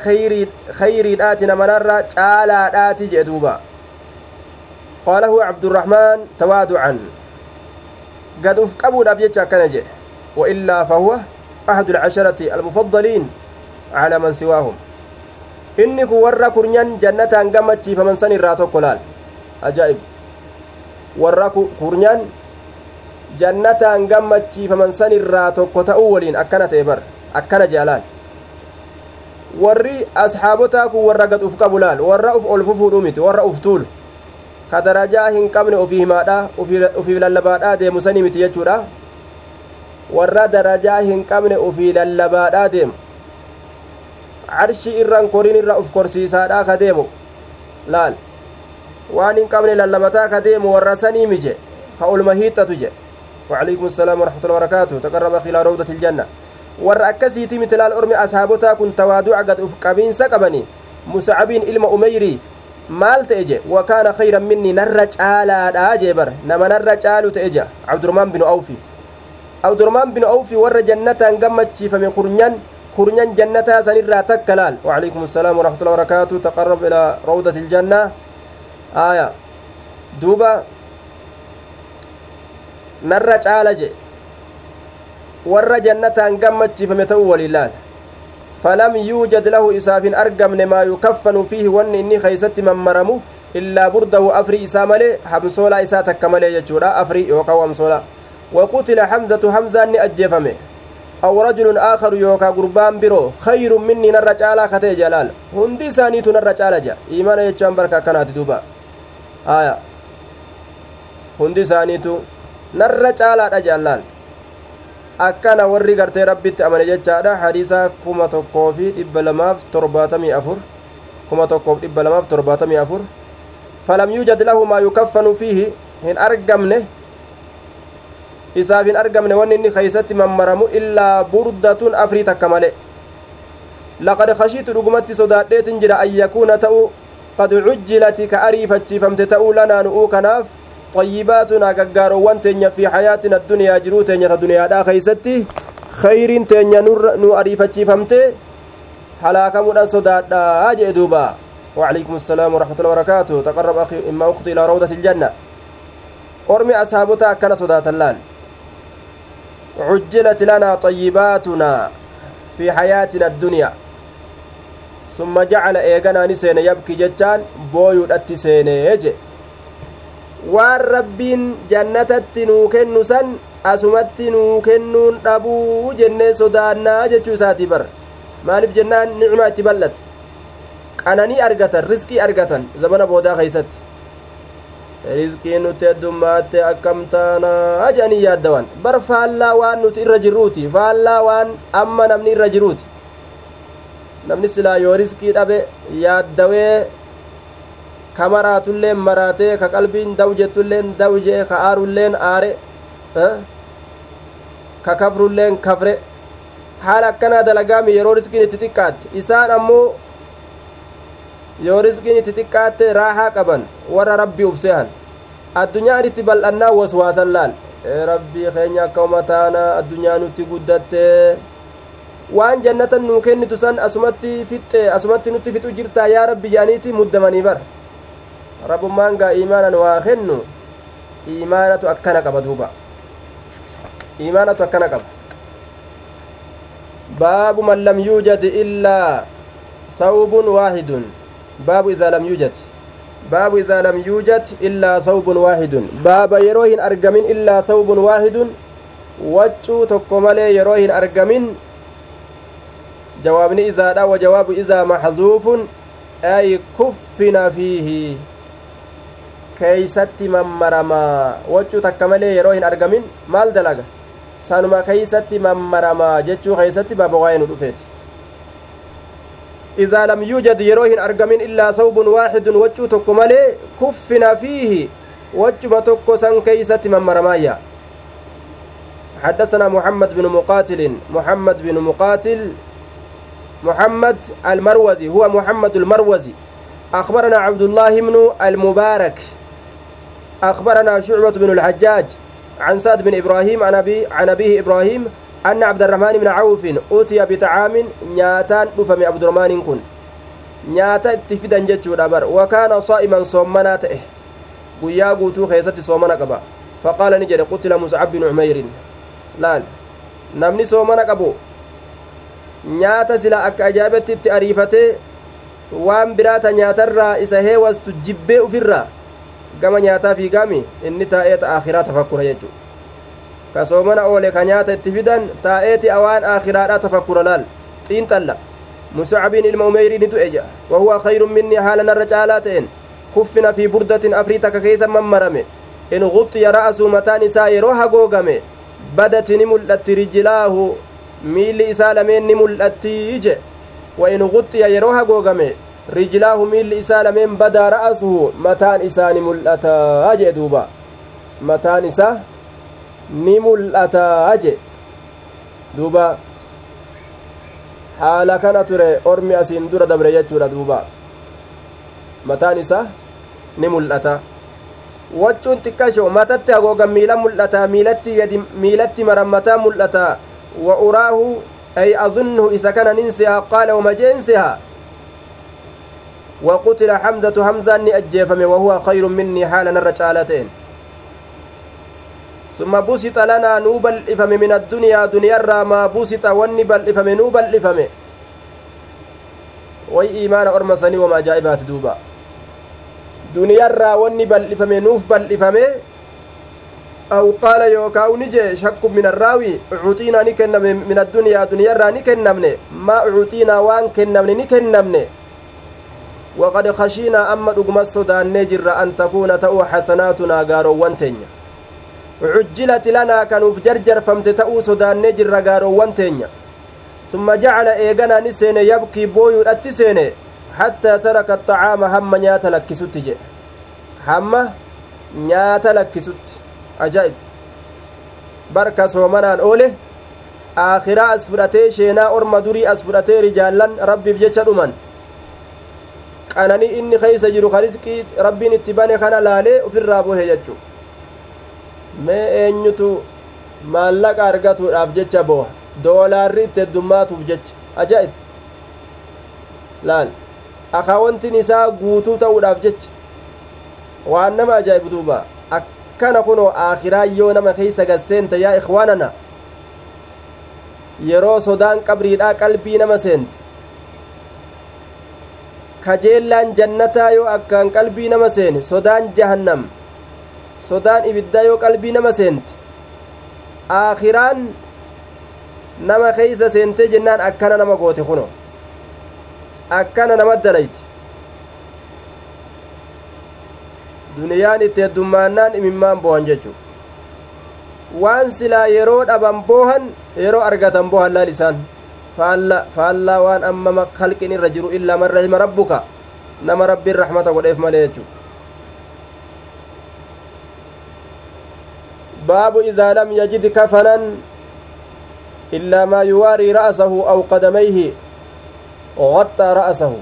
khayriidhaati namanarra caalaadhaati jee duuba qaala huwa cabdurahmaan tawaaducan gad uf qabuudhaaf jecha akkana jedhe waillaa fahuwa ahadu alcasharati almufaddaliin calaa man siwaahum inni kun warra kurnyan jannataan gammachiifaman san irraa tokko laal ajaa'ib warra kurnyan jannataan gammachiifaman san irraa tokko ta'uu waliin akkana ta'e bar akkana jaalaan warri asxaabotaa kun warra gad uf qabu laal warra uf ol fufuudhu miti warra uf tuulu ka darajaa hin qabne ofii himaadha ofii lallabaadhaa deemu sanii miti jechuudha warra darajaa hin qabne ofii lallabaadhaa deemu carshi irran korin irra uf korsiisaadhaa ka deemu laal waan hin qabne lallabataa ka deemu warra sanii mije ka olma hiixxatu jedhe وعليكم السلام ورحمة الله وبركاته تقرب إلى روضة الجنة warra akkasiiti miti laal ormi ashaabotaa kun tawaaduca gad uf qabiinsa qabani musacabiin ilma umeyrii maal ta'e je wakaana khayran minni narra caalaadha jee bar nama narra caalu ta'e je cabdurmaan binu awfi cabdurmaan binu awfi warra jannataan gammachiifame kurnyan jannataa sanirraa takka laal وعليكم السلام ورحمة الله وبركاته تقرب إلى روضة الجنة آية دوبا warra jannataan gammachiifame ta'uu waliin laal falam yuujad lahu isaaf hin argamne maa yukaffanu fiihi wanni inni keeysatti mammaramu illaa burdahu afrii isaa malee hamsoolaa isaa takka malee jechuudha afrii yookaa hamsoolaa waqutila hamzatu hamzaan ni ajjeefame aw rajulun aakaru yookaa gurbaan biroo kayrun minni narra caalaa katee jalaal hundi isaaniitu narra caala ja iimana jechaan barka akkanaati duuba aya hundi isaaniitu narra caalaadha jaallaan akkana warri gartee rabbitti amane jechaadha hadiisa kuma tokkoo fi dhibba lamaaf torbaatamii afur kuma tokkoof dhibba lamaaf torbaatamii afur falam yuujad lahu maa yukaffanu fiihi hin argamne isaaf hin argamne wanni inni keeysatti mammaramu illaa burdatun afrii takka male laqad khashiitu dhugumatti sodaadheetin jira an yakuuna ta'u qad cujjilati ka ariifachiifamte ta'uu lanaa nu'uu kanaaf xayyibaatuna gaggaaroowwan teenya fi hayaatina addunyaa jiruu teenya ta duniyaadhaa keeysatti khayriin teenya nu ariifachiifamte halaakamudhan sodaadhaa jee duuba وعليكم السلام ورحمة الله وبركاته تقرب أخي إما أختي إلى روضة الجنة أرمي أصحابتا كان صداة اللال عجلت لنا طيباتنا في حياتنا الدنيا ثم جعل إيغانا نسين يبكي جتان بويو أتسين يجي waan rabbiin jannatatti nuu kennu san asumatti nuu kennuun dhabuu jennee sodaannaa jechuu isaatii bar maaliif jennaan nicmaa itti bal'ate qananii argatan riskii argatan zamana boodaa keeysatti riskii nuti heddumaatte akkam taanaa jedhanii yaaddawan bar faallaa waan nuti irra jirruuti faallaa waan amma namni irra jiruuti namni silaa yoo riskii dhabe yaaddawee ka maraatulleen maraatee ka qalbiin daw jettulleen daw jee ka aarulleen aare ka kafrulleen kafre haala akkanaa dalagaami yeroo riskiin itti xiqqaatti isaan ammoo yoo riskiin itti xiqqaatte raahaa qaban warra rabbii uf sehan addunyaan itti bal'annaa waswaasan laal rabbii keenya akka umataana addunyaa nutti guddatte waan jannatan nuu kennitu san asumatti fixxe asumatti nutti fixu jirtaa yaa rabbi jedhaniiti muddamanii bara rabbummaan gaa iimaanan waa kennu iimaanatu akkana qaba duuba iimaanatu akkana qaba baabu man lam yuujad illaa sawbun waahidun baabu idaa lam yuujad baabu idaa lam yuujad illaa sawbun waahidun baaba yeroo hin argamin illaa sawbun waahidun waccuu tokko malee yeroo hin argamin jawaabni izaadha wa jawaabu izaa maxzuufun ay kuffina fiihi keeysatti mammaramaa waccuu takka malee yeroo hin argamin maal dalaga sanuma keeysatti mammaramaa jechuu keeysatti baaba waa'ee nu dhufeeti إذا لم يوجد يروهن أرقمين إلا ثوب واحد وجه تكو ملي كفنا فيه وجه تكو سن كيسة من مرمايا. حدثنا محمد بن مقاتل محمد بن مقاتل محمد المروزي هو محمد المروزي. أخبرنا عبد الله بن المبارك. أخبرنا شعبة بن الحجاج عن سعد بن إبراهيم عن أبي عن أبيه إبراهيم أن عبد الرحمن بن عوف أوتي بطعام نياتان دفم عبد الرحمن كن نياتا اتفدا جتشو دبر وكان صائما صومنا guutuu keessatti soomana qaba faqaala ni jedhe qutila muscab binu cumeyrin laal namni soomana qabu nyaata sila akka ajaabetti itti ariifatee waan biraata nyaatarraa isa heewastu jibbee ufirraa gama nyaataa fiigaami inni taa'ee ta akhiraa tafakkura jechu ka soomana oole ka nyaata itti fidan taa'eeti awaan akhiraadha tafakkura laal xiinxalla muscabiin ilma umeyrii ni du'e jedha wahuwa kayrun minni haala narra caalaa ta'en kuffina fi burdatin afrii takka keeysa mammarame in guxiya ra'asuu mataan isaa yeroo hagoogame badati ni mul'atti rijilaahu miilli isaa lameen ni mul'attii je wa in guxiya yeroo hagoogame rijlaahu miilli isaa lameen badaa ra'asuhu mataan isaa ni mul'ataa jee duuba mataan isaa ni mul'ataa je duuba haala kana ture ormi asiin dura dabre jechuudha duuba mataan isaa ni mul'ata waccuun xiqqasho matatti hagoogan miila mul'ata miilatti gadi miilatti maran mataa mul'ata wa uraahu ay azunnuhu isa kana ninsiha qaala wamajeensiha وقتل حمزة حمزة ني أجيفم وهو خير مني حالا الرجالتين ثم بسط لنا نوبل إفم من الدنيا دنيا را ما بسط ونبل إفم نوبل إفم وي إيمان أرمسني وما جائبات دوبا. دنيا را ونبل إفم نوف بل إفم أو قال يوكاو نجي شك من الراوي أعطينا نكن من الدنيا دنيا را نكن ما أعطينا وان كن نكن وقد خشينا أما دقم السودان نجر أن تكون تأو حسناتنا قاروان تنيا عجلت لنا كانوا جرجر فمت تأو سودان نجر قاروان تنيا ثم جعل إيغانا نسين يبكي بويو أتسين حتى ترك الطعام هم نيات لكسوت جي هم نيات soomanaan oole aakhiraa as fudhatee sheenaa orma durii as fudhatee rijaallan rabbiif jecha dhuman qananii inni keeysa jiru ka risqii rabbiin itti bane kana laalee ufirraa bohe jechu mee eenyutu maallaqa argatuudhaaf jecha boha? Doolaarri itti heddummaatuuf jecha. Ajaa'ib laal. Akaawwantiin isaa guutuu ta'uudhaaf jecha. Waan nama ajaa'ibu duuba. Akkana kunoo aakhiraa yoo nama keeysa gasseente yaa ikwaanana yeroo sodaan qabriidhaa qalbii nama seente kajeellaan jannataa yoo akkaan qalbii nama seene sodaan jahannam sodaan ibiddaa yoo qalbii nama seente aakhiraan nama keeysa seentee jennaan akkana nama goote kuno akkana nama dalayti duniyaan itti heddummaannaan imimmaan boohan jechu waan silaa yeroo dhaban boohan yeroo argatan boohan laal isaan faalla faallaa waan amma halqin irra jiru illaa man rahima rabbuka nama rabbiin rahmata godheef malee jechu baabu idaa lam yajid kafanan illaa maa yuwaarii ra'sahu aw qadamayhi غطى رأسه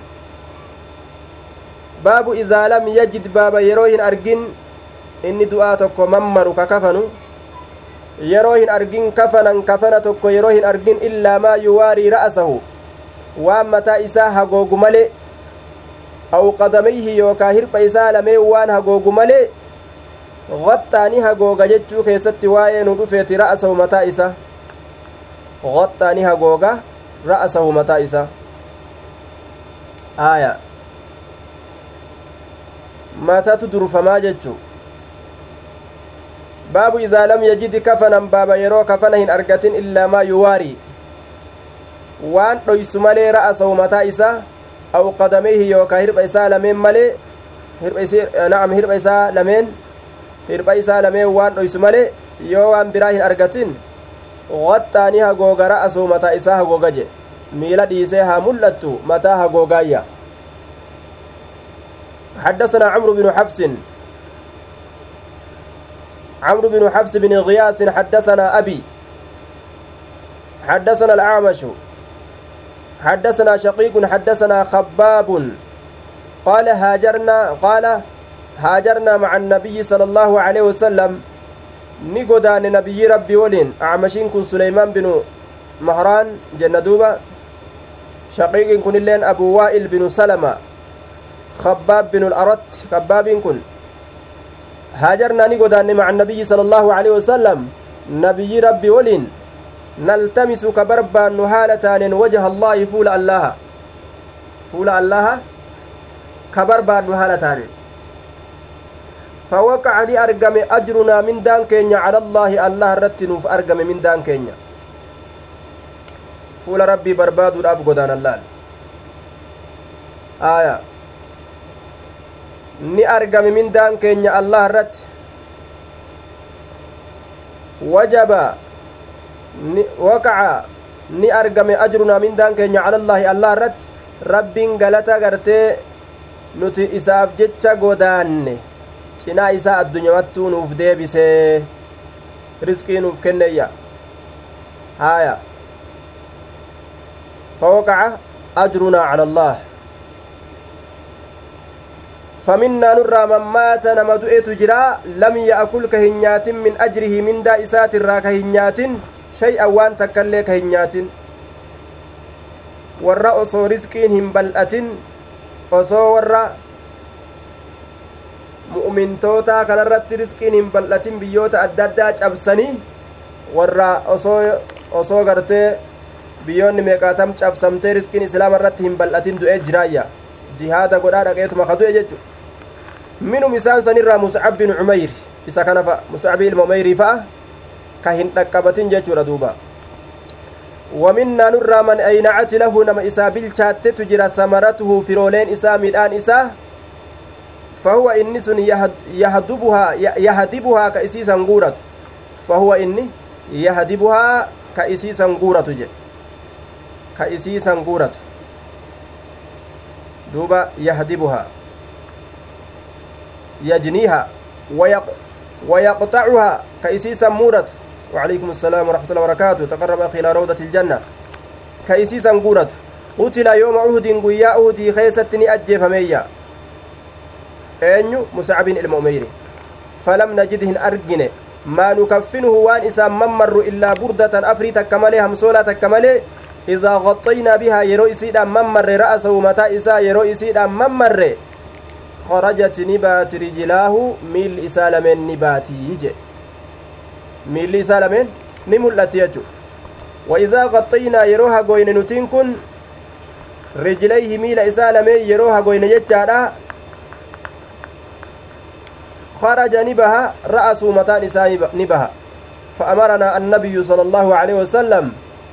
idaa lam yajid baaba yeroo hin argin inni du'aa tokko mammaru ka kafanu yeroo hin argin kafanan kafana tokko yeroo hin argin illaa maa yuwaarii ra'asahu waan mataa isaa hagoogu male aw qadamayhi yookaa waan hagoogu male gaxxaani hagooga jechuu keessatti waa'ee nu dhufeeti ra'asahu mataa isa gaxxaani hagooga ra'asahu mataa isa aaya matatu durfamaa jechu baabu idaa lam yajidi kafanan baaba yeroo kafana hin argatin illaa maa yuwaarii waan dhoysu malee ra'asahu mataa isaa aw qadameehi yookaa hirpha isaa lameen malee na'am hirpha isaa lameen hirpha isaa lameen waan dhoysu malee yoo waan biraa hin argatin waxxaani hagooga ra'asahu mataa isaa hagooga je miila dhiisee haa mul'attu mataa hagoogaayya حدثنا عمرو بن حفص عمرو بن حفص بن غياث حدثنا أبي حدثنا الأعمش حدثنا شقيق حدثنا خباب قال هاجرنا قال هاجرنا مع النبي صلى الله عليه وسلم. نقدان نبي ربي ولين. أعمشين كن سليمان بن مهران جنة دوبا شقيق كن اللين أبو وائل بن سلمة. خباب بن الأرت خباب كن. هاجرنا نقدان مع النبي صلى الله عليه وسلم. نبي ربي ولين. نلتمس كبربان هالتان وجه الله فول الله. فول الله كبربان هالتان فوقع أجرنا من دان كينيا على الله الله رتنوف أرقم من دان كينيا فول ربي برباد الأب قدان الله آية ni argame mindaan keenya allah irratti wajaba waqaca ni argame ajrunaa mindaan keenya calallaahi allah irratti rabbiin galata gartee nuti isaaf jecha godaanne cinaa isaa addunyamattuu nuuf deebisee risqii nuuf kenneeyya haaya fawaqaca ajrunaa cala allaah فمنا نرى من مات نما دؤيت جرا لم يأكل كهنيات من أجره من دا إسات الرا كهنيات شيئا وان تكلي كهنيات warra osoo riskiin hin bal'atin osoo warra mu'mintoota kanarratti riskiin hin bal'atin biyyoota adda addaa cabsanii warra osoo osoo gartee biyyoonni meeqaatam cabsamtee riskiin islaama irratti hin bal'atin du'ee jiraayya jihaada godhaa dhaqeetuma ka du'e jechu minum isaan sanirraa muscab bin cumeyr isa kana fa muscab ilma umeyrii fa'a ka hin dhaqqabatin jechuudha duuba ومنا نرى من أينعت له نما إسا بالشات تجرى ثمرته فرولين إسا ميدان إسا فهو إنس يهدبها يهدبها كإسيسا غورة فهو إني يهدبها كإسيسا غورة كإسيسا غورة دوبا يهدبها. يجنيها. ويق ويقطعها كإسيسا مورت وعليكم السلام ورحمة الله وبركاته. تقرب أخي إلى روضة الجنة. كيسيسا قورت قتل يوم أهد قيا أهدي خيستني أجي فميا أنيو مسعب المؤمير فلم نجدهن أرجن ما نكفنه وان إسان ممر إلا بردة أفري تكمله همسولة تكمله إذا غطينا بها يرو إسيدا ممر رأسه متى إسا يرو إسيدا ممر خرجت نبات رجلاه ميل إسالمين نباتي يجي isaa ni mul'atti jechu waidaa qaxxaynaa yeroo hagoyne nutiin kun rijlayhi miila isaa lameen yeroo hagoyne jechaadha. خرج نبها رأسه متان إساء نبها. فأمرنا النبي صلى الله عليه وسلم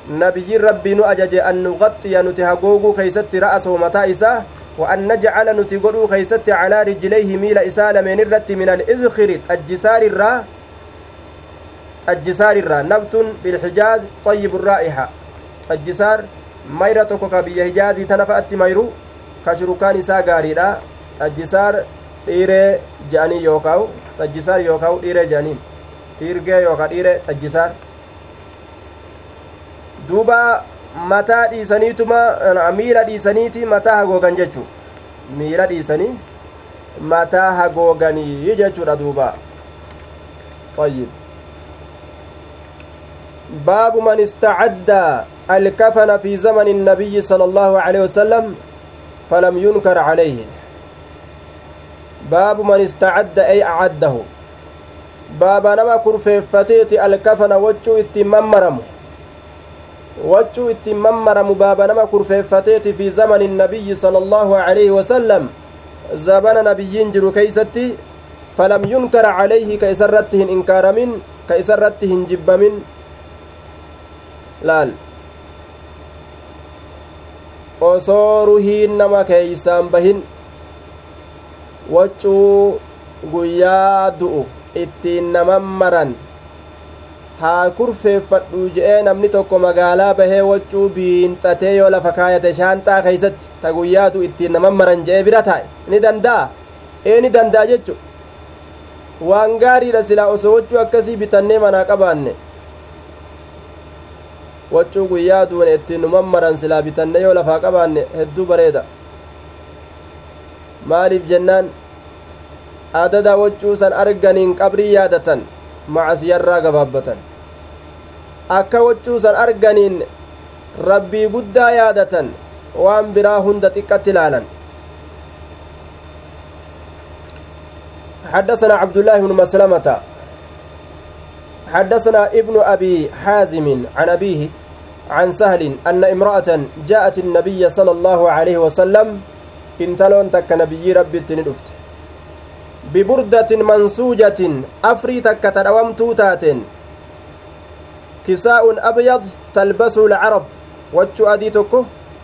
نبي ربي نؤجج أن نغطي نتهقوق كيست رأسه متى إساء وأن نجعل نتقلو كيست على رجليه ميل إساء لمن الرت من الإذخر الجسار الرا. الجسار الرا. نبت بالحجاز طيب الرائحة. الجسار mayra tokko ka biyya hijaazii tana fa'atti mayru ka dhiiree je'anii yookaa'u xajjisaar yookaa'u dhiiree je'aniin dhiirgee yookaa dhiiree xajjisaar duuba mataa dhiisaniituma miila dhiisaniiti mataa hagoogan jechuu miila dhiisanii mataa hagooganii jechuudha duuba طيب باب من استعد الكفن في زمن النبي صلى الله عليه وسلم فلم ينكر عليه باب من استعد أي أعده. باب نما كرفيفتيت الكفن وجو اتممرم وجو اتممرم باب نما كرفيفتيت في زمن النبي صلى الله عليه وسلم. زبن نبيين جرو كيستي فلم ينكر عليه كيسرتهن إنكار من كيسرتهن جب من. laal osoo ruhiin nama keeysaan bahin waccuu guyyaa du'u ittiin naman maran haa kurfeeffadhu je'ee namni tokko magaalaa bahee waccuu biinxatee yoo lafa kaayate shaanxaa keeysatti ta guyyaa du'u ittiin naman maran je'ee bira taa'e ni danda'a ee ni danda'a jechu waan gaariidha silaa osoo waccuu akkasii bitannee manaa qabaanne waccuu guyyaa duune ittiin numan maran silaa bitanne yoo lafaa qabaanne hedduu bareeda maaliif jennaan adada waccuu san arganiin qabrii yaadatan macasiyarraa gabaabbatan akka waccuu san arganiin rabbii guddaa yaadatan waan biraa hunda xiqqatti ilaalan حدثنا عبد الله بن مسلمة حدثنا ابن أبي حازم عن أبيه عن سهل أن امرأة جاءت النبي صلى الله عليه وسلم انتلون تك نبي ربي تندفت ببردة منسوجة أفري تك تدوم توتات. كساء أبيض تلبسه العرب وجو أديتك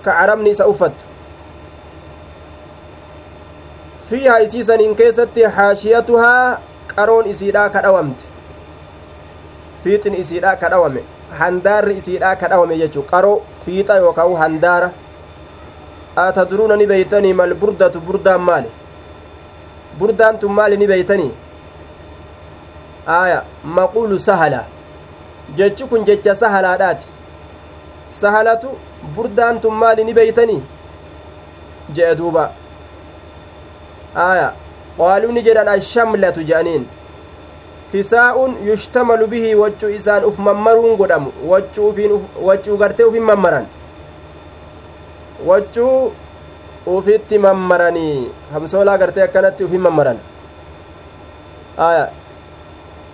كعرمني سأفت فيها إسيسا إن كيست حاشيتها قرون إسيدا كدومت فيتن إسيدا كدومت handaarri isiidha ka dhawame jechu qaroo fiixa yookaan handaara atadruuna ni beeytanii mal burdatu burdaan maali burdaan tun maali ni beeytanii aya maquulu sahala jechi kun jecha sahalaadhaati sahalatu burdaan tun maali ni beeytanii je'e duuba aya qaaluu ni jedhan ashamlatu je'aniin kisaa'un yushtamalu bihi waccuu isaan uf mammaruun godhamu waccuu gartee ufin mammaran waccuu ufitti mammaranii hamsoolaa gartee akkanatti ufin mammaran aya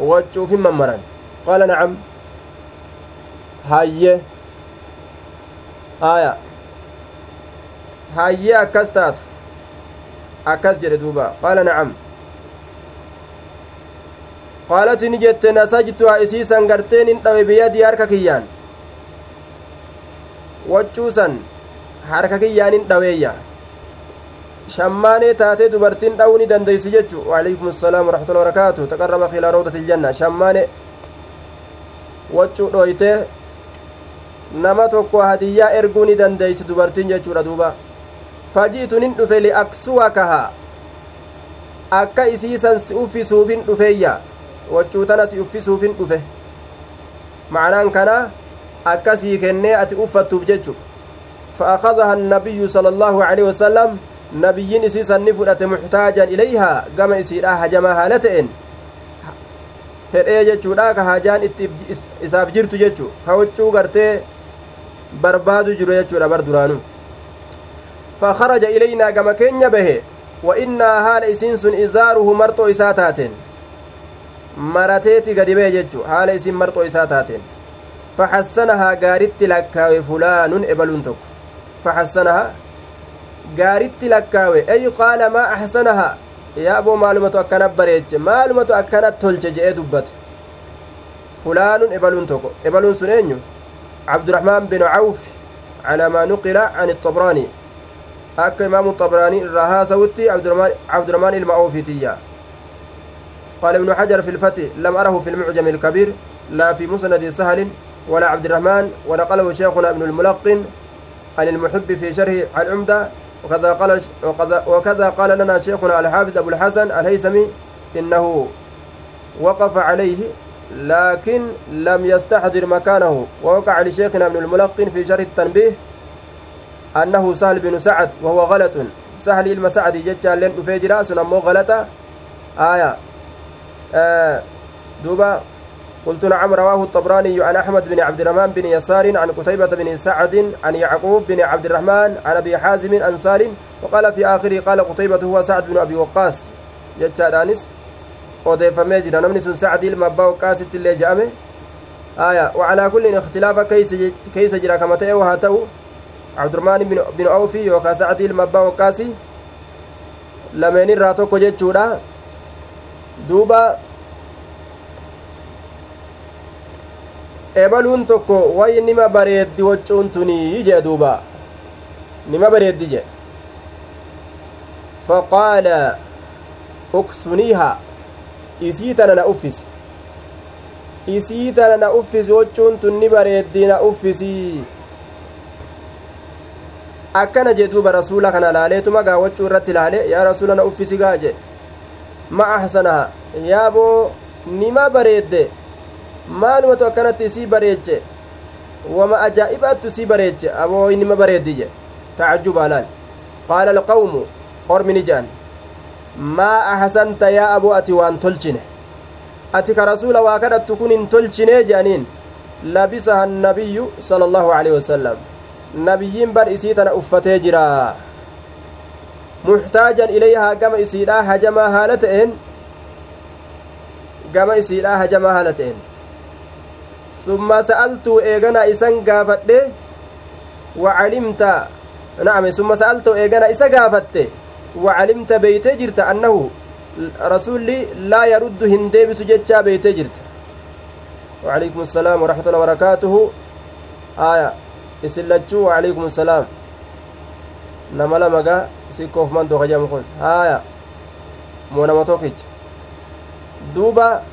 waccuu ufin mammaran qaala nacam hayye aya hayyee akkas taatu akkas jedhe duuba qaala nacam qaalati ni jette nasajtuha isiisan garteen hin dhawe biyyadii harka kiyyaan waccuusan harka kiyyaan hin dhaweeyya shammaanee taatee dubartiin dha'uu ni dandeeysi jechu waalaikum assalaam waraxmatullahi wabarakaatu taqarraba ilaa rawdati iljanna shammaane waccuu dhoytee nama tokko hadiyyaa erguu ni dandeeysi dubartiin jechuudha duuba fajiitu nin dhufe liaksuwakaha akka isiisan si uffisuufin dhufeeyya waccuu tana si uffisuufin dhufe macnaan kana akkasii kennee ati uffattuuf jechu فأخذها النبي صلى الله عليه وسلم نبيين إسيسا نفدت محتاجا إليها كما إسيرا هجما هالتين fedhee jechuudha ka hajaan itti isaaf jirtu jechu ka huccuu gartee barbaadu jiru jechuudha bar duraanu fakaraja ilaynaa gama keenya bahe wa innaa haala isiin sun izaaruhu marxoo isaa taateen marateeti gadi bahe jechu haala isiin marxoo isaa taateen faxassanahaa gaaritti lakkaawe fulaanun ebaluun tokko faxassanahaa gaaritti lakkaawe ay qaala maa axsanahaa yaaboo maalumatu akkana bareeche maalumatu akkana tolche je'ee dubbate fulaanun ebaluun tokko ebaluun sun eenyu cabduraxmaan binu cawf calaa maa nuqila can ixabraanii akka imaamu xabraanii irraa haasawutti cabduraxmaan ilma awfiitiyya قال ابن حجر في الفتح لم أره في المعجم الكبير لا في مسند سهل ولا عبد الرحمن ونقله شيخنا ابن الملقن عن المحب في شرح العمدة وكذا قال وكذا قال لنا شيخنا الحافظ أبو الحسن الهيثمي إنه وقف عليه لكن لم يستحضر مكانه. ووقع لشيخنا ابن الملقن في شرح التنبيه أنه سهل بن سعد وهو غلط. سهل المسعد جتشا لين دفيجرا سنمو غلطة. آية. آه دوبا. قلت نعم رواه الطبراني عن أحمد بن عبد الرحمن بن يسار عن قتيبة بن سعد عن يعقوب بن عبد الرحمن عن أبي حازم سالم وقال في آخره قال قتيبة هو سعد بن أبي وقاص جتشادانس odeeffamee jira namni sun sacdii ilma abbaa waqaasitti illee je'ame aya wacalaa kullin ikhtilaafa keeysa jira kama ta'e haa ta'u cabdurmaan bin awfi yookaa sacdii ilma abbaa waqaasi lameen irraa tokko jechuudha duuba ebaluun tokko way nima bareeddi waccuun tunii jee duuba nima bareeddi je faqaala uksuniiha isii tana na uffisi isii tana na uffisi waccuun tun ni bareeddi na uffisi akkana jee duuba rasuula kana laaleetuma gaa waccuu irratti laale yaa rasuula na uffisi gaa je ma ahsanaha yaaboo nima bareedde maalumatu akkanatti isii bareeche wama ajaa'ibaattu isii bareeche aboo innima bareeddi je tacajjuba laal qaala alqawmu ormi ni je'an maa ahsanta yaa aboo ati waan tolchine ati ka rasuula waa kadhattu kun hin tolchinee je'aniin labisaha annabiyyu sala allahu aleyhi wasalam nabiyyiin bar isii tana uffatee jira muxtaajan ilayhaa gama isiidhaa hajamaa haala ta'een gama isiidhaa hajamaa haala ta'een summa sa'altuu eegana isan gaafadhe wacalimta na'ame summa sa'altuu eegana isa gaafatte wacalimta beeytee jirta annahu rasulli laa yaruddu hin deebisu jechaa beeytee jirta وعليكم السلام ورحمة الله وبركاته آية إسلتشو وعليكم السلام نما لما سيكوف من دوخ جام كون آية مو نما توكيج دوبا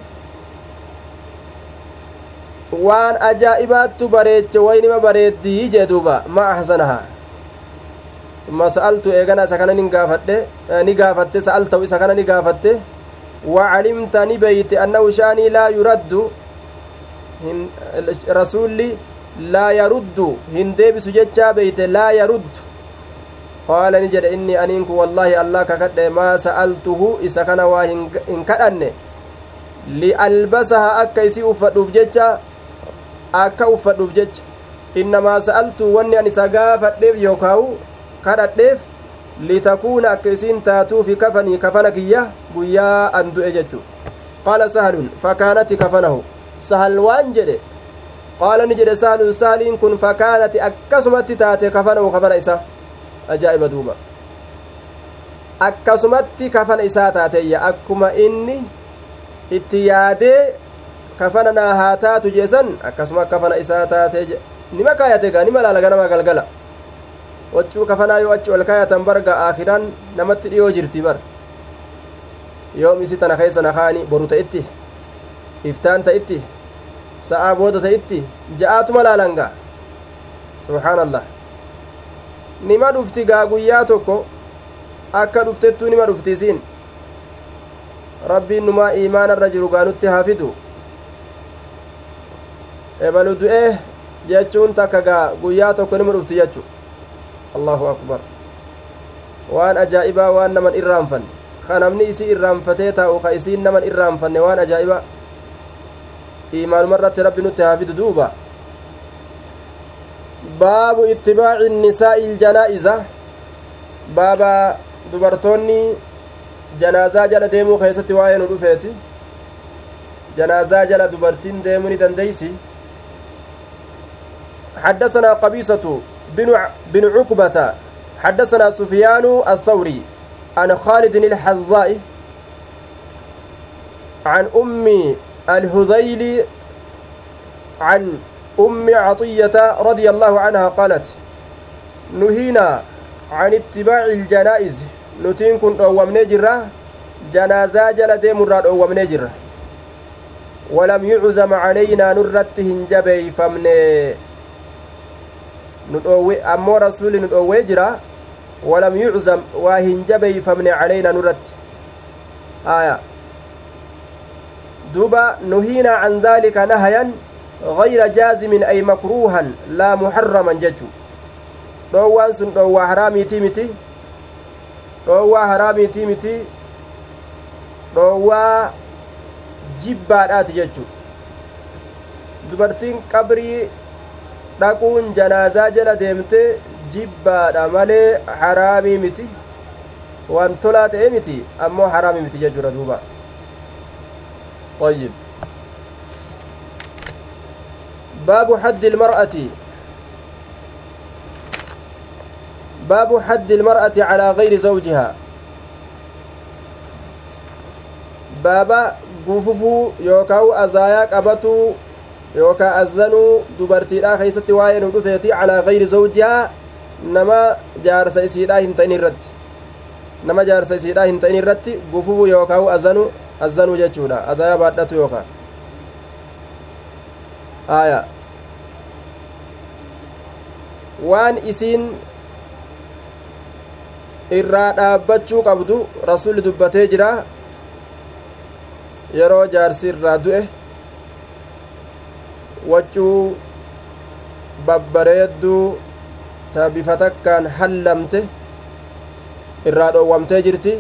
waan ajaa'ibaattu bareeche waynima bareeddii jee duuba ma ahsanahaa summa sa'altu eegana isa kana nin gaafadhe ni gaafatte sa'altahu isa kana ni gaafatte wacalimta ni beeyte annahu shaanii laa yuraddu rasulli laa yaruddu hin deebisu jechaa beeyte laa yaruddu qaala ni jedhe inni aniinku wallaahi allah kakadhe maa sa'altuhu isa kana waa hin kadhanne lialbasaha akka isii uffadhuuf jecha akka uffadhuuf jecha innamaa sa'altu wanni an isa gaafadheef yookaawu kadhadheef litakuuna akka isiin taatuufi kafanii kafana kiyya guyyaa an du'e jechu qaala sahalun fakaanati kafanahu sahal waan jedhe qaala ni jedhe sahalun sahaliin kun fakaanati akkasumatti taate kafanahu kafana isa ajaa'iba duuba akkasumatti kafana isaa taateeyya akkuma inni itti yaadee kafana naa haa taatu jeesan akkasuma kafana isaa taatee nima kaayate gaa nima laala ganama galgala waccuu kafanaa yoo achi ol kaayatan barga aakiraan namatti dhiyoo jirti bar yoom isi tana keessa na kaani boru ta'itti iftaan ta'itti sa'aa booda ta'itti ja'aatuma laalangaa subhaanallah nima dhufti gaa guyyaa tokko akka dhuftettuu nima dhufti rabbiin numaa iimaanarra jiru gaa nutti haa fidu ebalu du'ee jechuun takka gaa guyyaa tokko nima dhufti jechu allahu akbar waan ajaa'ibaa waan naman irraanfanne ka namni isii irraanfatee taa'u ka isiin naman irraanfanne waan ajaa'ibaa iimaanuma irratti rabbi nutti haafidu duuba baabu ittibaaci nisaa'i iljanaa'iza baaba dubartoonni janaazaa jala deemuu keessatti waa'ee nu dhufeeti janaazaa jala dubartiin deemuu ni dandeeysi حدثنا قبيصة بن عقبة حدثنا سفيان الثوري عن خالد الحذاء عن أم الهذيل عن أم عطية رضي الله عنها قالت نهينا عن اتباع الجنائز. نتين كن دوامني جرة جنازة جل ديمرا دوامني جرة ولم يعزم علينا نرت هنجبي فمني ندوي أمو رسول ندوي جرة ولم يعزم وهنجبي فمني علينا نرت آية دوبا نهينا عن ذلك نهيا غير جازم أي مكروها لا محرما ججو dhoowwaan sun dhoowwaa haraamiitii miti dhoowwaa haraamiitii miti dhoowwaa jibbaadhaati jechu dubartiin qabrii dhaquun janaazaa jala deemte jibbaadha malee haraamii miti waan tolaa ta'e miti ammoo haraamii miti jechuudha duuba طيب باب حد المرأة باب حد المرأة على غير زوجها baaba gufufuu yookaan azaayaa qabatuu yookaan azzanuu dubartiidhaa keessatti waa'ee nu dhufeeti calaa gayri zawjihaa nama jaarsa isiidhaa hin ta'in irratti nama jaarsa isiidhaa hin ta'in irratti gufufuu yookaan azzanuu azzanuu jechuudha azaayaa baadhatu yookaan aayaa waan isiin irraa dhaabbachuu qabdu rasuli dubbatee jira yeroo jaarsi irraa du'e waccuu babbareedduu ta bifa takkaan hallamte irraa dhoowwamtee jirti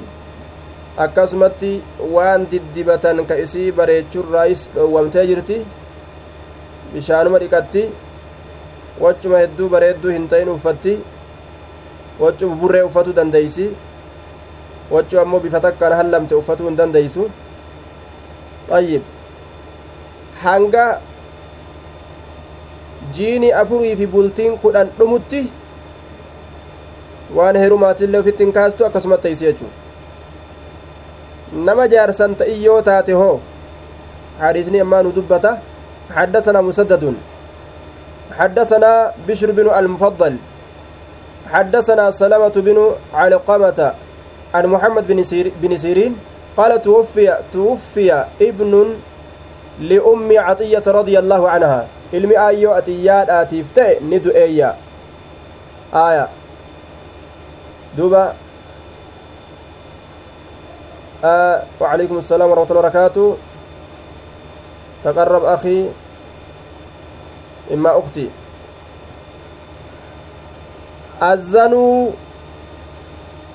akkasumatti waan diddibatan ka isii bareechurraayis dhoowwamtee jirti bishaanuma dhiqatti waccuma hedduu bareedduu hin ta'in uffatti waccu buburree uffatuu dandeeysi waccu ammoo bifa takkaan hallamte uffatuu hin dandeeysu ayyib hanga jiini afurii fi bultiin kudhan dhumutti waan herumaatillee ufitti hin kaastu akkasumatti teeysi jechuu nama jaarsan ta'ii yoo taate hoo حديثني أما ندبته حدثنا مسدد حدثنا بشر بن المفضل حدثنا سلمة بن علقمة عن محمد بن سيرين قال توفي توفي ابن لأم عطية رضي الله عنها ilmi ayyoo ati yaadhaatiif ta'e ni du'eeyya aaya duuba وعليكم السلام ورحمة الله وبركاته تقرب أخي إما أختي azzanuu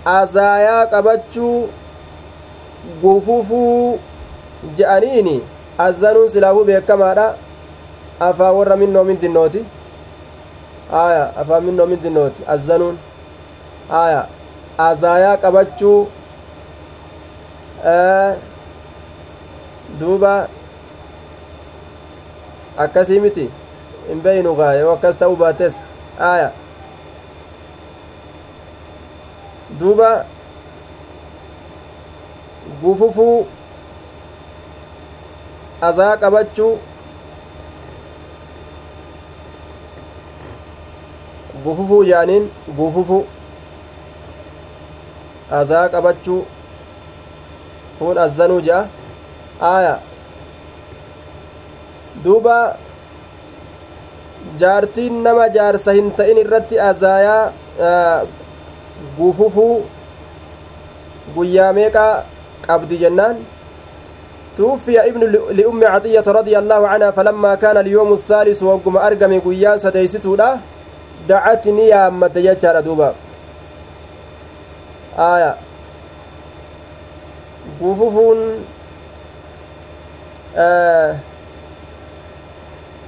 azaayaa qabachuu gufufuu je'aniini azzanuun silaafuu beekamaadha afaan warra minnoo mindinnooti aya afaan minnoo mindinnooti azzanuun aya azaayaa qabachuu duuba akkasii miti hin beeynu gaa yoo akkas ta'uu baates aya duuba gufufuu azaa qabachuu gufufuu yaaniin gufufu azaa qabachuu kun azzanuu je'a aaya duuba jaartiin nama jaarsa hin ta'in irratti azaayaa gufufuu guyyaa meeqaa qabdi jennaan توفي ابن لأم عطية رضي الله عنها فلما كان اليوم الثالث وقم أرقم قيان سديستو له دعتني يا أمت يجار دوبا آية gufufuun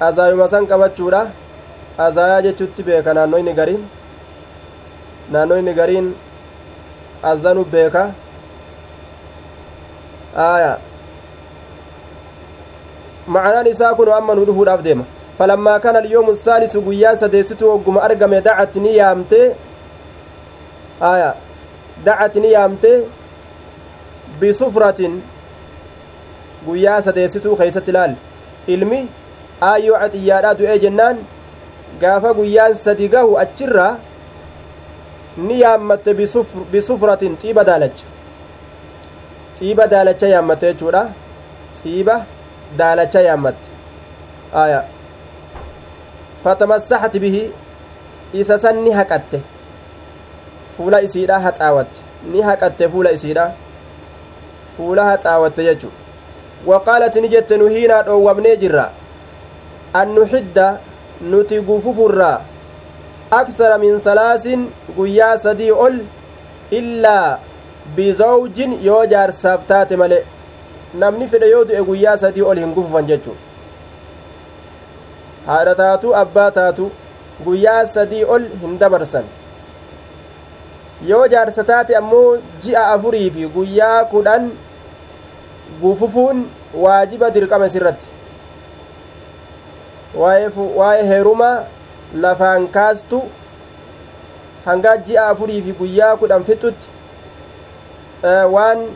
azaayuma san qabachuudha azaayaa jechutti beeka naannoo inni gariin naannoo inni gariin azanu beeka aya معنان إساكن أما ندفو الأفديم فلما كان اليوم الثالث قيان سديست وقم أرقم دعتني يامتي آية دعتني يامتي بصفرة guyyaa sadeessituu keeysatti ilaal ilmi aayyoo axiyyaadhaa du'ee jennaan gaafa guyyaan sadi gahu achirraa ni yaammatte bisufratin xiiba daalacha. Xiiba daalacha yaammatte jechuudha. Xiiba daalacha yaammatte aya fatamassaxat bihi isa san ni haqatte fuula isiidha haxaawatte ni haqatte fuula isiidha fuula haxaawatte jechu waqaalat ni jette nu hiinaa dhoowwamnee jirra an nuxidda nuti gufufurraa aksara min salaasin guyyaa sadii ol illaa bizawjin yoo jaarsaaf taate male namni fedhe yoo du'e guyyaa sadii ol hin gufufan jechu haadha taatu abbaa taatu guyyaa sadii ol hin dabarsan yoo jaarsa taate ammoo ji'a afurii fi guyyaa kudhan gufufuun waajiba dirqama sirratti waa'ee heeruma lafaan kaastu hanga ji'a afurii fi guyyaa kudhan fixutti waan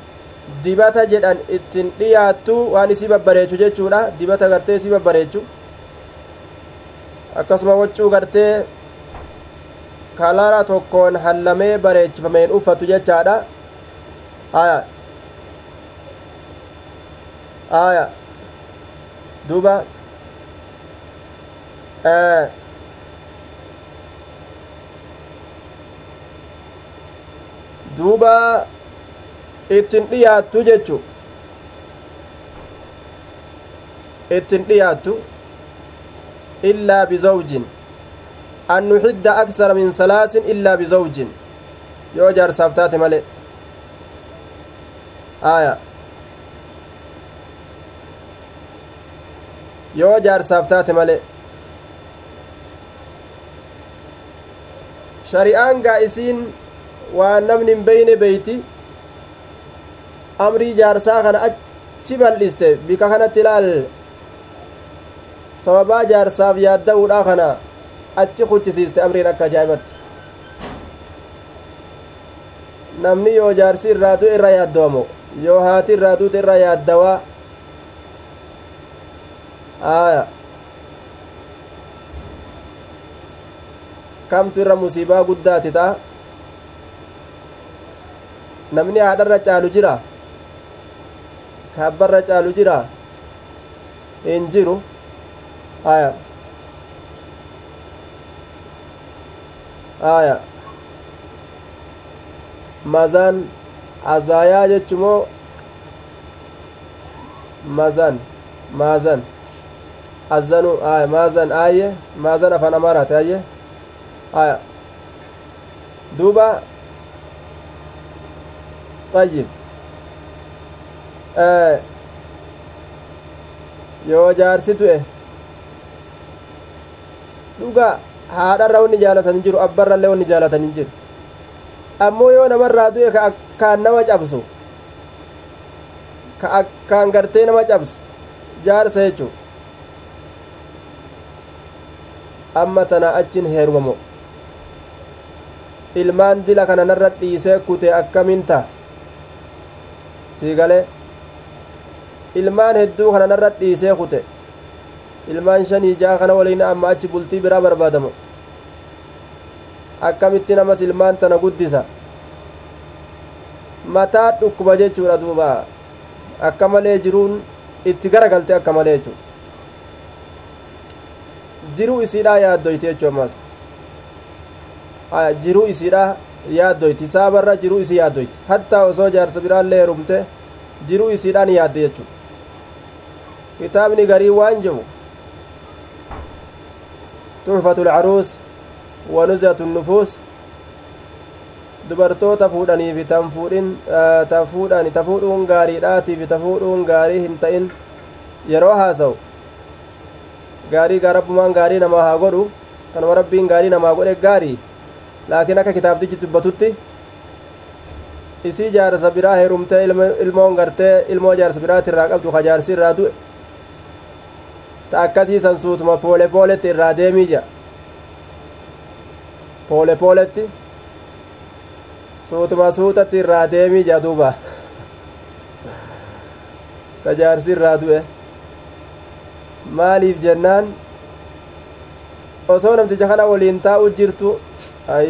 dibata jedhan ittiin dhiyaattu waan isii babbareechu jechuudha dibata gartee isii babbareechu akkasuma waccuu gartee kalara tokkoon hallamee bareechifameen uffatu jechaadha haya aya duba duuba ittin dhiyaattu jechu ittin dhiyaattu illaa bizawjin an nuxidda aksara min salaasin illaa bizawjin yoo jaarsaaf taate male aya yoo jaarsaaf taate male shari'aan gaa isiin waan namni hin beyne beeyti amrii jaarsaa kana achi bal'iste bika kanatti ilaal sababaa jaarsaaf yaadda'uudha kana achi kuchisiiste amriin akka ajaa'ibatti namni yoo jaarsi irraa du'e irra yaaddawamo yoo haati irraa duute irra yaaddawaa aya kamtu irra musiibaa guddaati ta'a namni haadharra caalu jira ka abbarra caalu jira hin jiru aya aya mazan azaayaa jechumoo mazan maazan azanu aya maazan aye maazan afaan amaaraati aye aya duuba طيب yoo jaarsi du'e dhuga haadharra wanni jaalatan hin jiru abbarrallee wanni jaalatan hin jiru ammoo yoo namarraa du'e ka akkaan nama cabsu ka akkaan gartee nama cabsu jaarsa jechuu amma tana achin heerumamo ilmaan dila kana narra dhiisee kute akkamin ta'a sii galee ilmaan hedduu kana narra dhiisee kute ilmaan shanii ja'a kana waliin amma achi bultii biraa barbaadamo akkamitti namas ilmaan tana guddisa mataa dhukkuba jechuudha duuba akka malee jiruun itti garagalte akka malee jechuudha jiruu isiidhaa yaaddoyti jechuu ammas jiruu isiidhaa yaaddoyti saabarra jiruu isii yaaddoyti hattaa osoo jaarsa biraallee heerumte jiruu isiidhaan yaadde jechu kitaabni garii waan jiru tuxfatu lcaruus wa nuzatu nufuus dubartoota fuudhaniifi tan fuudhin ta fuudhani ta fuudhuun gaariidhaatiifi ta fuudhuun gaarii hin ta'in yeroo haasa'u gaarii gaarabbumaan gaarii namaa haa godhu kanuma rabbiin gaarii namaa godhe gaarii laakiin akka kitaabtichi dubbatutti isii jaarsa biraa heerumtee ilmoon gartee ilmoo jaarsa biraati irraa qabdu ka jaarsi irraa du'e ta akkasiisan suutuma poole pooletti irraa deemii jea poole pooletti suutuma suutatti irraa deemii jea duuba ta jaarsi irraa du'e maaliif jennaan osoo namticha kana waliin taa'u jirtu ay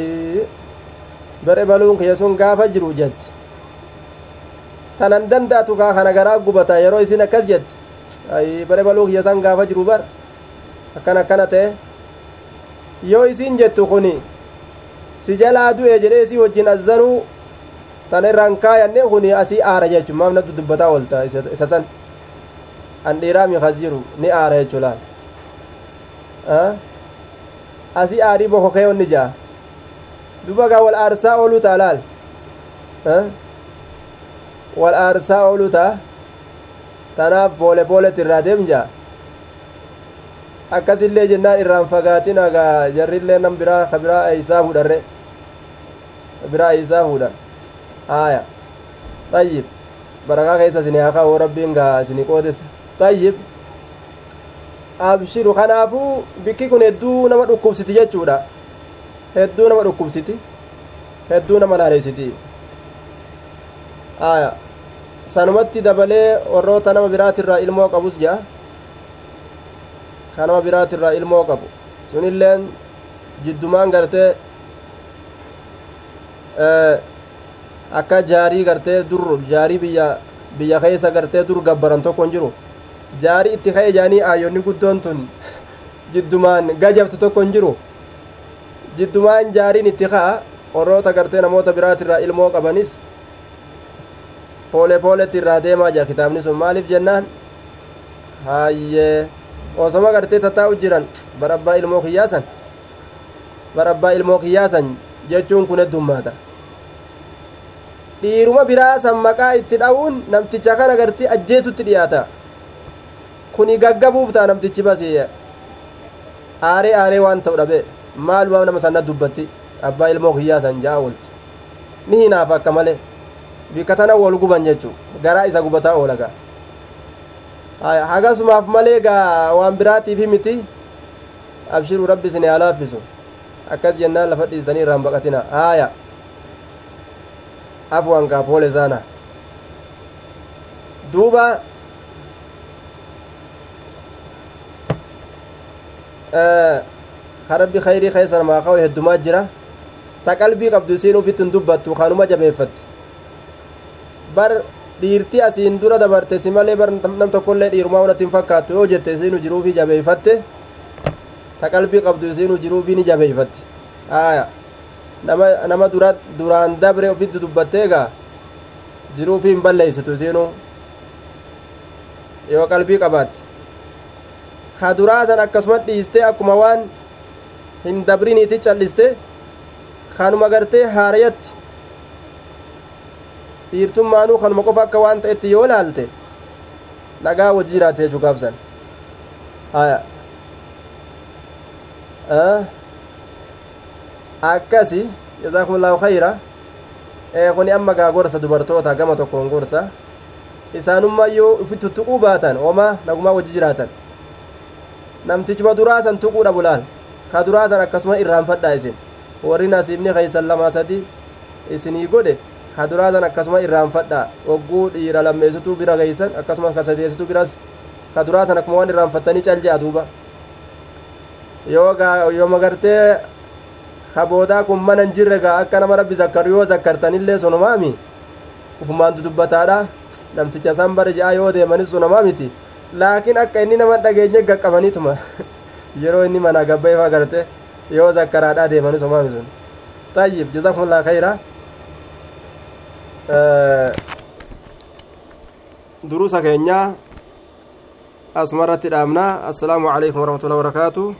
bare baluun kiyya sun gaafa jiru jette tanan danda'atu kaa kana garaa gubata yeroo isin akkas jette ay bare baluu kiyya san gaafa jiru bar akkan akkana ta'e yoo isin jettu kuni si jalaa du'e jedhee isii wajjin azzanuu tan irraan kaayanne kuni asii aara jechuun maaf nattu dubbataa oolta isa san an dhiiraa miikas jiru ni aara jechuu laal asii aarii bokokee onni ja'a duba gaa wal aarsaa ooluu ta'a laal wal aarsaa ooluu ta'a tanaaf boole booletti irraa deemja. Akkasillee jennaan irraan fagaatin agaa jarrillee nam biraa ka biraa eeysaa fuudharre biraa eeysaa fuudhan aaya. Xayyib barakaa keessa isin haa kaa'u rabbiin gaa isin qoodes. Xayyib abshiru kanaafuu bikki kun hedduu nama dhukkubsiti jechuudha. Hedduu nama dhukkubsiti. Hedduu nama laalessiti aya sanumatti dabalee warroota nama biraatirraa ilmoo qabus jea ka nama biraatirraa ilmoo qabu sunilleen jiddumaan gartee akka jaarii gartee dur jaarii biyya biyya keessa gartee dur gabbaran tokko hin jiru jaarii itti ka'e jaanii aayonni guddoon tun jiddumaan gajabtu tokko hin jiru jiddumaan jaariin itti ka'a warroota gartee namoota biraatirraa ilmoo qabanis poole pooletti irraa deemaa jira kitaabni sun maaliif jennaan hayyee osoma gartee tattaa'u jiran barabbaa ilmoo kiyyaasan barabbaa ilmoo kiyyaasan jechuun kun heddummaata dhiiruma biraa san maqaa itti dha'uun namticha kana gartee ajjeesutti dhiyaata kuni gaggabuuf ta'a namtichi basi aaree aaree waan ta'u dhabe maalumaaf nama sanna dubbatti abbaa ilmoo kiyyaasan ja'a oolti ni hinaaf akka malee bikka tana wol guban jechuu garaa isa gubataa oola gaa hagasumaaf malee gaa waan biraatiifi miti abshiruu rabbi isin haa laaffisu akkas jennaan lafa dhiisanii irraan baqatina haaya afwan gaa poole zaana duuba ka rabbi khayrii keessa namaa ka'u heddumaa jira ta qalbii qabdu isiin ufitti hin dubbattu kanuma jabeeffatti bar dhiirti asiin dura dabarte si malee bar nam tokkollee dhiirumaa unatti hin fakkaattu yoo jette isiinu jiruufi jabeeyfatte ta qalbii qabdu isiinu jiruufi ni jabeeyfatte aya nama nama dura duraan dabre ofitti dubbattee egaa jiruufi hin balleeysitu isiinu yoo qalbii qabaatte ka duraa san akkasuma dhiiste akkuma waan hin dabriniiti calliste kanuma gartee haarayatti dhiirtummaanuu kanuma qofa akka waan ta'etti yoo laalte dhagaa wajji jiraate jechuu gaabsan haya akkasi jazaakumullahu khayra kuni amma gaa gorsa dubartoota gama tokkoon gorsa isaanummaa yoo ufitti tuquu baatan homaa nagumaa wajji jiraatan namtichuma duraasan tuquudha bulaal ka duraasan akkasuma irraanfadhaa isin warri nasiibni keeysan lamaa sadi isinii godhe ka duraasan akkasuma irraanfadhaa wagguu dhiira lammeessituu bira geeysan akkasuma ka sadeessituu biras ka duraasan akkuma waan irraanfattanii cal je'a duuba yooma gartee ka boodaa kun mana hin jirre gaa akka nama rabbi zakkaru yoo zakkartanillee sunumaami ufumaan dudubbataadha namticha san bara je'a yoo deemanis sunumaa miti laakiin akka inni nama dhageenye gaqqabaniituma yeroo inni mana gabbeefaa garte yoo zakkaraadhaa deemanis sunumaami sun tayyib jazakumullah khayra durusa keenya asumarratti dhaabna assalaamu calaykum warahmatullahi wabarakaatu